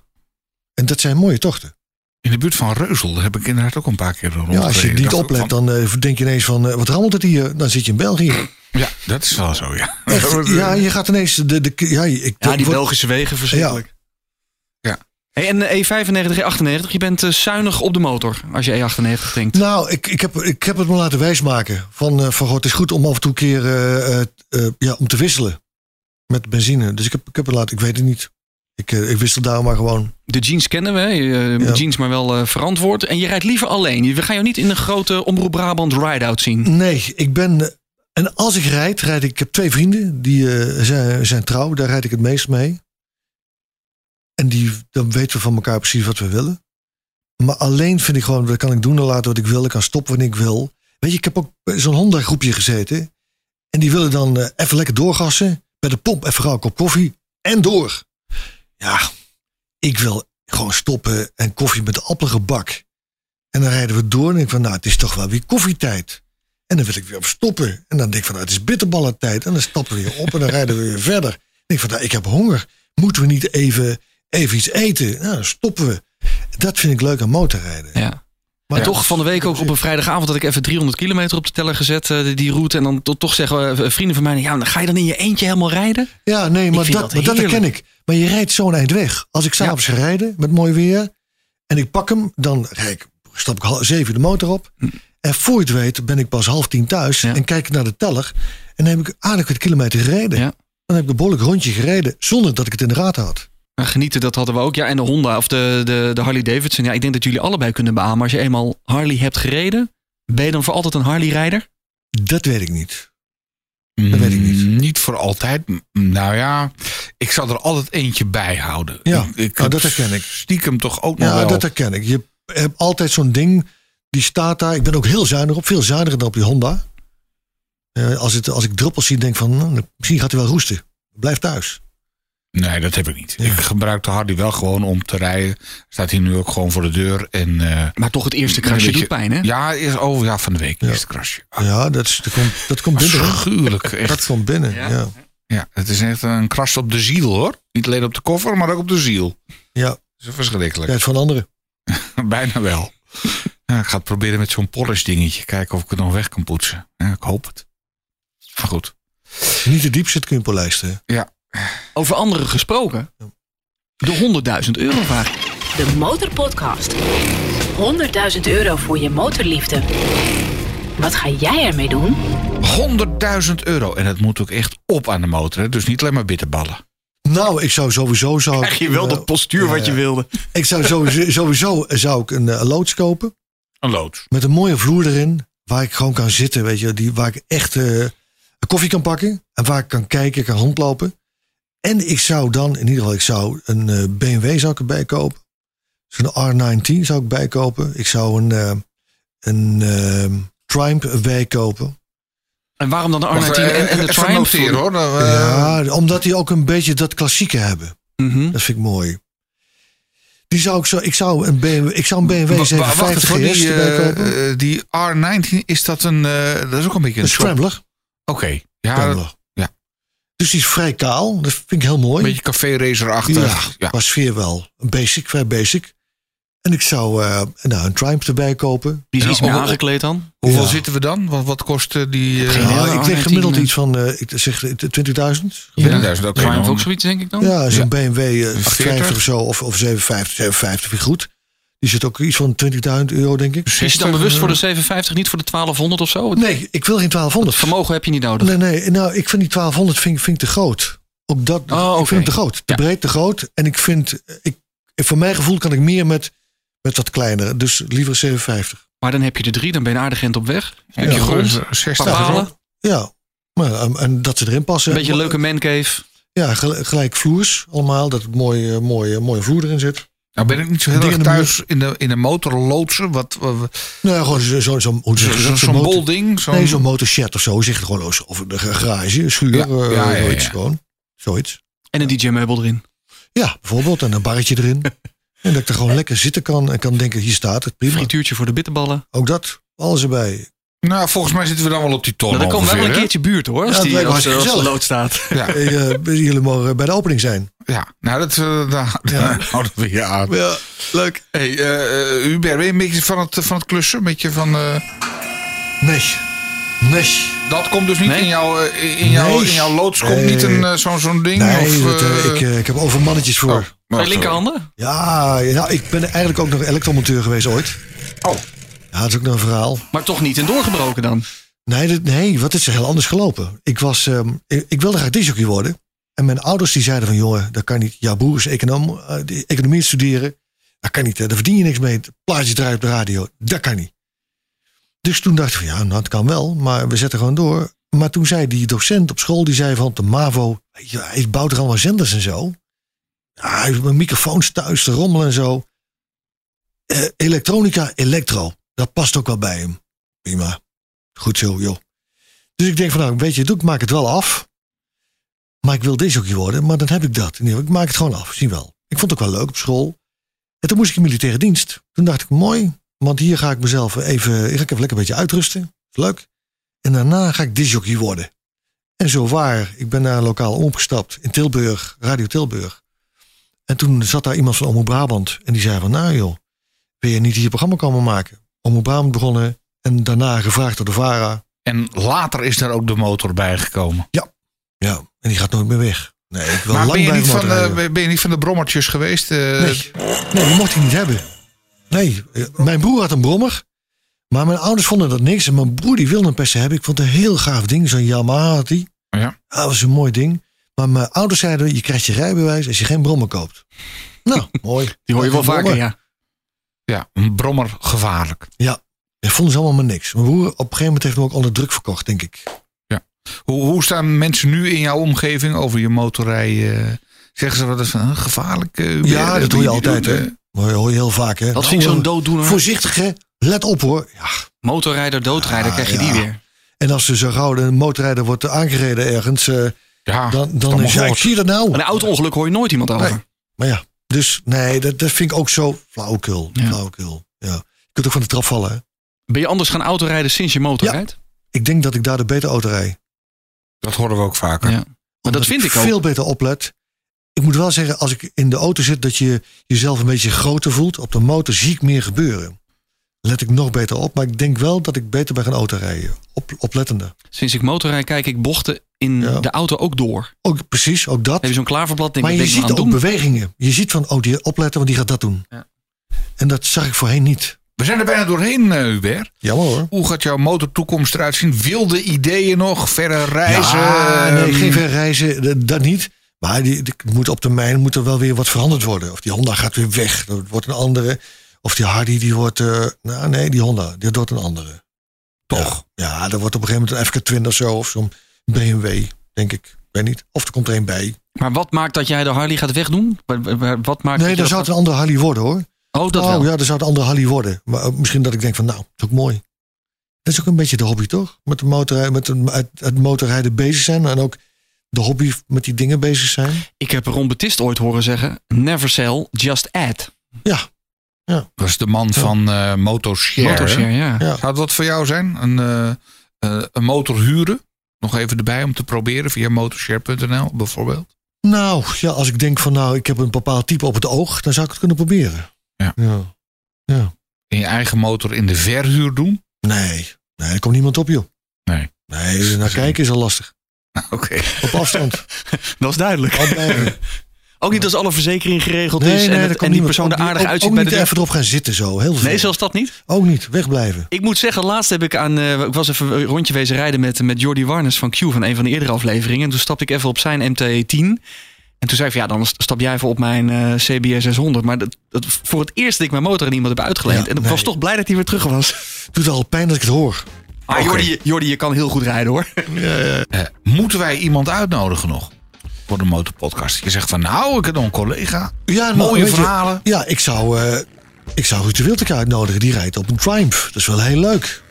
En dat zijn mooie tochten. In de buurt van Reuzel heb ik inderdaad ook een paar keer rond. Ja, als je niet oplet, dan denk je ineens van, wat rammelt het hier? Dan zit je in België. Ja, dat is wel zo, ja. Echt, ja, je gaat ineens... De, de, ja, ik, Ja, die Belgische wegen, verschrikkelijk. Ja. Hey, en E E95, E98, je bent eh, zuinig op de motor als je E98 denkt. Nou, ik, ik, heb, ik heb het me laten wijsmaken. Van, eh, van God, het is goed om af en toe een keer eh, ja, om te wisselen. Met benzine. Dus ik heb, ik heb het laten, ik weet het niet. Ik, ik wissel daar maar gewoon. De jeans kennen we, Ja. jeans maar wel eh, verantwoord. En je rijdt liever alleen. We gaan jou niet in een grote Omroep Brabant ride-out zien. Nee, ik ben. En als ik rijd, rijd ik. Ik heb twee vrienden die zijn, zijn trouw. Daar rijd ik het meest mee. En die, dan weten we van elkaar precies wat we willen. Maar alleen vind ik gewoon, dat kan ik doen en laten wat ik wil. Ik kan stoppen wanneer ik wil. Weet je, ik heb ook zo'n Honda groepje gezeten. En die willen dan eh, even lekker doorgassen. Bij de pomp even gauw een kop koffie. En door. Ja, ik wil gewoon stoppen en koffie met appelgebak. En dan rijden we door en ik van, nou, het is toch wel weer koffietijd. En dan wil ik weer op stoppen. En dan denk ik van, nou, het is bitterballentijd. En dan stappen we weer op en dan rijden we weer verder. Denk ik van, nou, ik heb honger. Moeten we niet even, even iets eten? Nou, dan stoppen we. Dat vind ik leuk aan motorrijden. Ja. Maar toch van de week ook op een vrijdagavond had ik even 300 kilometer op de teller gezet, eh, die route. En dan to- toch zeggen eh, vrienden van mij, ja, dan ga je dan in je eentje helemaal rijden? Ja, nee, maar dat, dat maar dat herken ik. Maar je rijdt zo'n eind weg. Als ik s'avonds ga rijden met mooi weer en ik pak hem, dan rijd stap ik half zeven de motor op. En voor je het weet ben ik pas half tien thuis Hm. Ja. en kijk ik naar de teller. En dan heb ik aardig wat kilometer gereden. Ja. Dan heb ik een behoorlijk rondje gereden zonder dat ik het in de gaten had. Genieten, dat hadden we ook. Ja, en de Honda of de, de, de Harley Davidson. Ja, ik denk dat jullie allebei kunnen beamen. Als je eenmaal Harley hebt gereden, ben je dan voor altijd een Harley-rijder? Dat weet ik niet. Dat weet ik niet. Mm, Niet voor altijd. Nou ja, ik zal er altijd eentje bij houden. Ja, ik, ik nou, dat herken ik. Stiekem toch ook nog Ja, wel. dat herken ik. Je hebt altijd zo'n ding, die staat daar. Ik ben ook heel zuinig op, veel zuiniger dan op die Honda. Eh, als, het, als ik druppels zie, denk ik van, nou, misschien gaat hij wel roesten. Blijf thuis. Nee, dat heb ik niet. Ja. Ik gebruik de Hardy wel gewoon om te rijden. Staat hier nu ook gewoon voor de deur. En, eh, Maar toch het eerste krasje beetje- doet pijn, hè? Ja, is, oh ja, van de week. Ja. Eerste krasje. Ah, Ja, dat, is, dat, komt, dat komt binnen. hè? Afschuwelijk. Dat Echt. komt binnen, Ja? ja. Ja, het is echt een kras op de ziel hoor. Niet alleen op de koffer, maar ook op de ziel. Ja, Dat is verschrikkelijk. kijk van anderen. Bijna wel. Ja, ik ga het proberen met zo'n polish dingetje. Kijken of ik het nog weg kan poetsen. Ja, ik hoop het. Maar goed. Niet te diep zit kun je polijsten. Ja. Over anderen gesproken. De 100.000 euro vraag. De Motorpodcast. 100.000 euro voor je motorliefde. Wat ga jij ermee doen? 100.000 euro. En het moet ook echt op aan de motor. Hè? Dus niet alleen maar bitterballen. Nou, ik zou sowieso... Zou, Krijg je wel eh, dat postuur wat je ja. wilde. Ik zou sowieso, sowieso zou ik een, eh, loods kopen. Een loods. Met een mooie vloer erin. Waar ik gewoon kan zitten, weet je. Die, waar ik echt eh, een koffie kan pakken. En waar ik kan kijken, kan rondlopen. En ik zou dan, in ieder geval, ik zou een eh, BMW zou ik erbij kopen. Zo'n R19 zou ik bijkopen. Ik zou een, eh, een eh, Triumph bijkopen. En waarom dan de Wacht, R19 eh, en, en de Triumph? noteren hoor. Dan, eh, ja, omdat die ook een beetje dat klassieke hebben. Mhm. Dat vind ik mooi. Die zou ik zo, ik zou een BMW, ik zou een BMW wa- wa- 750 wacht even, GS die, erbij eh, kopen. die R19, is dat een... eh, dat is ook een beetje Een scrambler. Oké. Ja, Scrambler. ja. Dus die is vrij kaal. Dat vind ik heel mooi. een beetje café racer-achtig. ja, Ja. qua sfeer wel. Een basic, vrij basic. En ik zou eh, nou, een Triumph erbij kopen. Die is iets meer aangekleed dan. Hoeveel Ja. zitten we dan? Wat, wat kost eh, die... eh, Geen Nou, ik R19, denk gemiddeld iets van eh, ik zeg, 20.000. 20.000, oké. Triumph ook zoiets, denk ik dan? Ja, zo'n Ja. BMW eh, 40. 850 of zo. Of, of 750, 750 vind ik goed. Die zit ook iets van 20.000 euro, denk ik. Is je dan bewust voor de 750, niet voor de 1200 of zo? Nee, ik wil geen 1200. vermogen heb je niet nodig. Nee, nee. Nou, ik vind die 1200 vind, vind ik te groot. Ook dat, Oh, ik vind hem te groot. Te Ja. breed, te groot. En ik vind, ik, voor mijn gevoel kan ik meer met, met wat kleiner. Dus liever 750. Maar dan heb je de drie, dan ben je aardig end op weg. Een stukje Ja, grond, eh, een 60 paar palen, Ja. Maar, en- en dat ze erin passen. een beetje een leuke mancave. Ja, gel- gelijk vloers allemaal. Dat het mooie, mooie, mooie vloer erin zit. Nou ben ik niet zo heel erg in de thuis in de, in de motor loodsen. Wat, Nou, ja, gewoon zo'n zo, zo, zo- bol ding. Zo'n, Nee, zo'n motorshed of zo. Zeg het gewoon of de garage, schuur, Ja, eh, ja, ja, ja. zoiets gewoon. Zoiets. En een DJ-meubel erin. Ja, bijvoorbeeld. En een barretje erin. en dat ik er gewoon lekker zitten kan en kan denken, hier staat het, prima. Frituurtje voor de bitterballen. Ook dat, alles erbij. Nou, volgens mij zitten we dan wel op die ton Nou, dan komen we wel een keertje buurt hoor. Als Ja, die als, als de lood staat. Ja, Eh, jullie mogen bij de opening zijn. ja. nou dat uh, daar, daar houden we je aan. Ja, leuk. Hey, eh, eh, Hubert, ben je een beetje van het, van het klussen? Een beetje van... eh, Nee. Nee. dat komt dus niet Nee? in, jouw, eh, in, jouw, Nee. in jouw loods? Komt Nee. niet een, eh, zo'n zo'n ding? Nee, of, dat, eh, eh, ik, eh, ik heb over mannetjes voor. oh, Bij linkerhanden? Ja, ja, ik ben eigenlijk ook nog elektromonteur geweest ooit. Oh, Ja, dat is ook nog een verhaal. Maar toch niet in doorgebroken dan. Nee, dat- nee wat is er heel anders gelopen. Ik, was, ehm, ik, ik wilde graag disjockey worden. En mijn ouders die zeiden van... jongen, dat kan niet. Jouw broer is econoom, eh, die economie studeren. Dat kan niet. Hè. Daar verdien je niks mee. Plaatjes draaien op de radio. Dat kan niet. Dus toen dacht ik van... ja, nou, het kan wel. Maar we zetten gewoon door. Maar toen zei die docent op school... die zei van de MAVO... je, hij bouwt er allemaal zenders en zo. Ja, hij heeft mijn microfoons thuis te rommelen en zo. Eh, elektronica, elektro. Dat past ook wel bij hem. Prima. Goed zo, joh. Dus ik denk van nou, weet je, ik maak het wel af. Maar ik wil disjockey worden, maar dan heb ik dat. Nee, ik maak het gewoon af, zie wel. Ik vond het ook wel leuk op school. En toen moest ik in militaire dienst. Toen dacht ik, mooi, want hier ga ik mezelf even, ga even lekker een beetje uitrusten. Leuk. En daarna ga ik disjockey worden. En zo waar, ik ben naar een lokaal omgestapt in Tilburg, Radio Tilburg. En toen zat daar iemand van Omroep Brabant. En die zei van, nou joh, wil je niet hier programma komen maken? Omroep Brabant begonnen en daarna gevraagd door de VARA. en later is daar ook de motor bijgekomen. Ja, en die gaat nooit meer weg. Nee, ik wil Maar lang ben je, niet van, de, ben je niet van de brommertjes geweest? eh, Nee, nee, die mocht ik niet hebben. Nee, eh, mijn broer had een brommer. Maar mijn ouders vonden dat niks. En mijn broer die wilde een per se hebben. Ik vond het een heel gaaf ding. Zo'n Yamaha had hij. Ja. Dat was een mooi ding. Maar mijn ouders zeiden, je krijgt je rijbewijs als je geen brommer koopt. Nou, mooi. Die hoor je wel vaker, ja. Ja, een brommer gevaarlijk. Ja, dat vonden ze allemaal maar niks. Mijn broer op een gegeven moment heeft hem ook onder druk verkocht, denk ik. Hoe, hoe staan mensen nu in jouw omgeving over je motorrij? zeggen ze wat is van eh, gevaarlijk? eh, Ja, dat hoor je altijd, hè. eh, Maar dat hoor je heel vaak, hè. Dat vind ik Nou, zo'n dooddoener. Voorzichtig, hè. Let op, hoor. Ja, Motorrijder, doodrijder, krijg je ja. die weer. En als er zo gauw een motorrijder wordt aangereden ergens, eh, Ja, dan, dan ja, ik zie dat nou. Maar een auto-ongeluk hoor je nooit iemand over. Nee. Maar ja, dus nee, dat, dat vind ik ook zo flauwekul. Ja. Flauwekul. Ja. Je kunt ook van de trap vallen. Hè? Ben je anders gaan autorijden sinds je motor Ja. rijdt? Ik denk dat ik daar de beter auto rij. Dat horen we ook vaker. Ja. Maar dat vind ik ook. veel beter oplet. Ik moet wel zeggen, als ik in de auto zit, dat je jezelf een beetje groter voelt. Op de motor zie ik meer gebeuren. Let ik nog beter op. Maar ik denk wel dat ik beter ben gaan autorijden. Op, oplettender. Sinds ik motorrijd kijk ik bochten in Ja. de auto ook door. Ook precies, ook dat. Heb je zo'n klaverblad, denk Maar je ziet aan ook doen. bewegingen. Je ziet van, oh, die opletten, want die gaat dat doen. Ja. En dat zag ik voorheen niet. We zijn er bijna doorheen, eh, Hubert. Jammer hoor. Hoe gaat jouw motortoekomst eruit zien? Wilde ideeën nog? Verre reizen? Ja, nee, Ehm, geen ver reizen, dat, dat niet. Maar die, die moet op termijn moet er wel weer wat veranderd worden. Of die Honda gaat weer weg, dat wordt een andere. Of die Hardy, die wordt... eh, nou nee, die Honda, die wordt een andere. Toch? Ja, ja dat wordt op een gegeven moment een FK20 of zo. Of zo'n BMW, denk ik. Ik weet niet. Of er komt er een bij. Maar wat maakt dat jij de Harley gaat wegdoen? Wa- wa- wa- Wat maakt Nee, je zou het een andere Harley worden hoor. Oh, dat oh wel. ja, dan zou het een andere Harley worden. Maar ook misschien dat ik denk van nou, dat is ook mooi. Dat is ook een beetje de hobby, toch? Met, de motor, met het, het, het motorrijden bezig zijn en ook de hobby met die dingen bezig zijn. Ik heb Ron Betist ooit horen zeggen: Never sell, just add. Ja, Dat is de man van eh Motorshare. Motorshare, hè? ja. Ja. Zou dat voor jou zijn? Een, eh, eh, een motor huren? Nog even erbij om te proberen via motorshare.nl bijvoorbeeld. nou ja, als ik denk van nou, ik heb een bepaald type op het oog, dan zou ik het kunnen proberen. Ja. ja. ja. En je eigen motor in de verhuur doen? Nee, nee, er komt niemand op, joh. Nee. Nee, naar kijken is al lastig. Oké. Op afstand. Dat is duidelijk. Ook niet als alle verzekering geregeld Nee, is nee, en, het- die persoon er aardig ook- uitziet ook bij de niet deur. even erop gaan zitten zo. Heel Nee, vervelend. zelfs dat niet. Ook niet, wegblijven. Ik moet zeggen, laatst heb ik aan. eh, ik was even een rondje wezen rijden met, met Jordi Warnes van Q van een van de eerdere afleveringen. En toen stapte ik even op zijn MT10. En toen zei ik van ja, dan stap jij even op mijn eh CBR 600. Maar dat, dat, voor het eerst dat ik mijn motor aan iemand heb uitgeleend. Ja, en ik nee. was toch blij dat hij weer terug was. Doet al pijn dat ik het hoor. Ah. Jordi, Jordi, je kan heel goed rijden hoor. Eh, moeten wij iemand uitnodigen nog? Voor de motorpodcast. Je zegt van nou, ik heb nog een collega. Ja, nou, Mooie je, verhalen. ja, ik zou, eh ik zou Ruud de Wildeke uitnodigen. Die rijdt op een Triumph. Dat is wel heel leuk.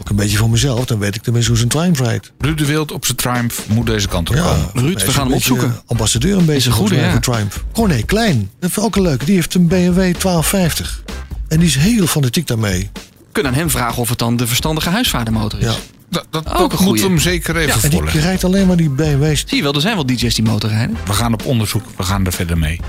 Ook een beetje voor mezelf. Dan weet ik tenminste hoe zijn Triumph rijdt. Ruud de Wild op zijn Triumph moet deze kant op komen. Ruud, we gaan hem een opzoeken. Ambassadeur een beetje een goede, ja. voor Triumph. Corné Klein. Dat is ook een leuke. Die heeft een BMW 1250. En die is heel fanatiek daarmee. We kunnen aan hem vragen of het dan de verstandige huisvadermotor is. Ja. Dat, dat, Ook dat een moeten we hem zeker even En die voorleggen. rijdt alleen maar die BMW's. Zie je wel, er zijn wel DJ's die motor rijden. We gaan op onderzoek. We gaan er verder mee.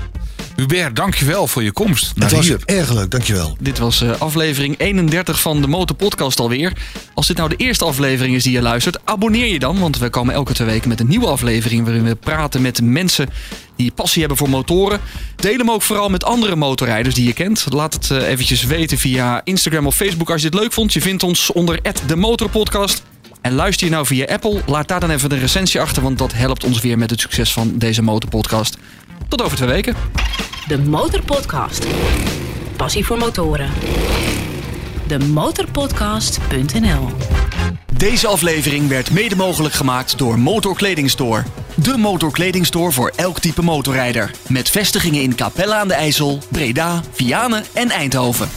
Hubert, dankjewel voor je komst naar Het was hier. erg leuk, dankjewel. Dit was eh, aflevering 31 van de Motorpodcast alweer. Als dit nou de eerste aflevering is die je luistert, abonneer je dan. Want we komen elke twee weken met een nieuwe aflevering... waarin we praten met mensen die passie hebben voor motoren. Deel hem ook vooral met andere motorrijders die je kent. Laat het eh, eventjes weten via Instagram of Facebook als je dit leuk vond. Je vindt ons onder de Motorpodcast. En luister je nou via Apple, laat daar dan even een recensie achter... want dat helpt ons weer met het succes van deze Motorpodcast. Tot over twee weken. De Motorpodcast. Passie voor motoren. De motorpodcast.nl Deze aflevering werd mede mogelijk gemaakt door Motorkledingstore. De motorkledingstore voor elk type motorrijder. Met vestigingen in Capella aan de IJssel, Breda, Vianen en Eindhoven.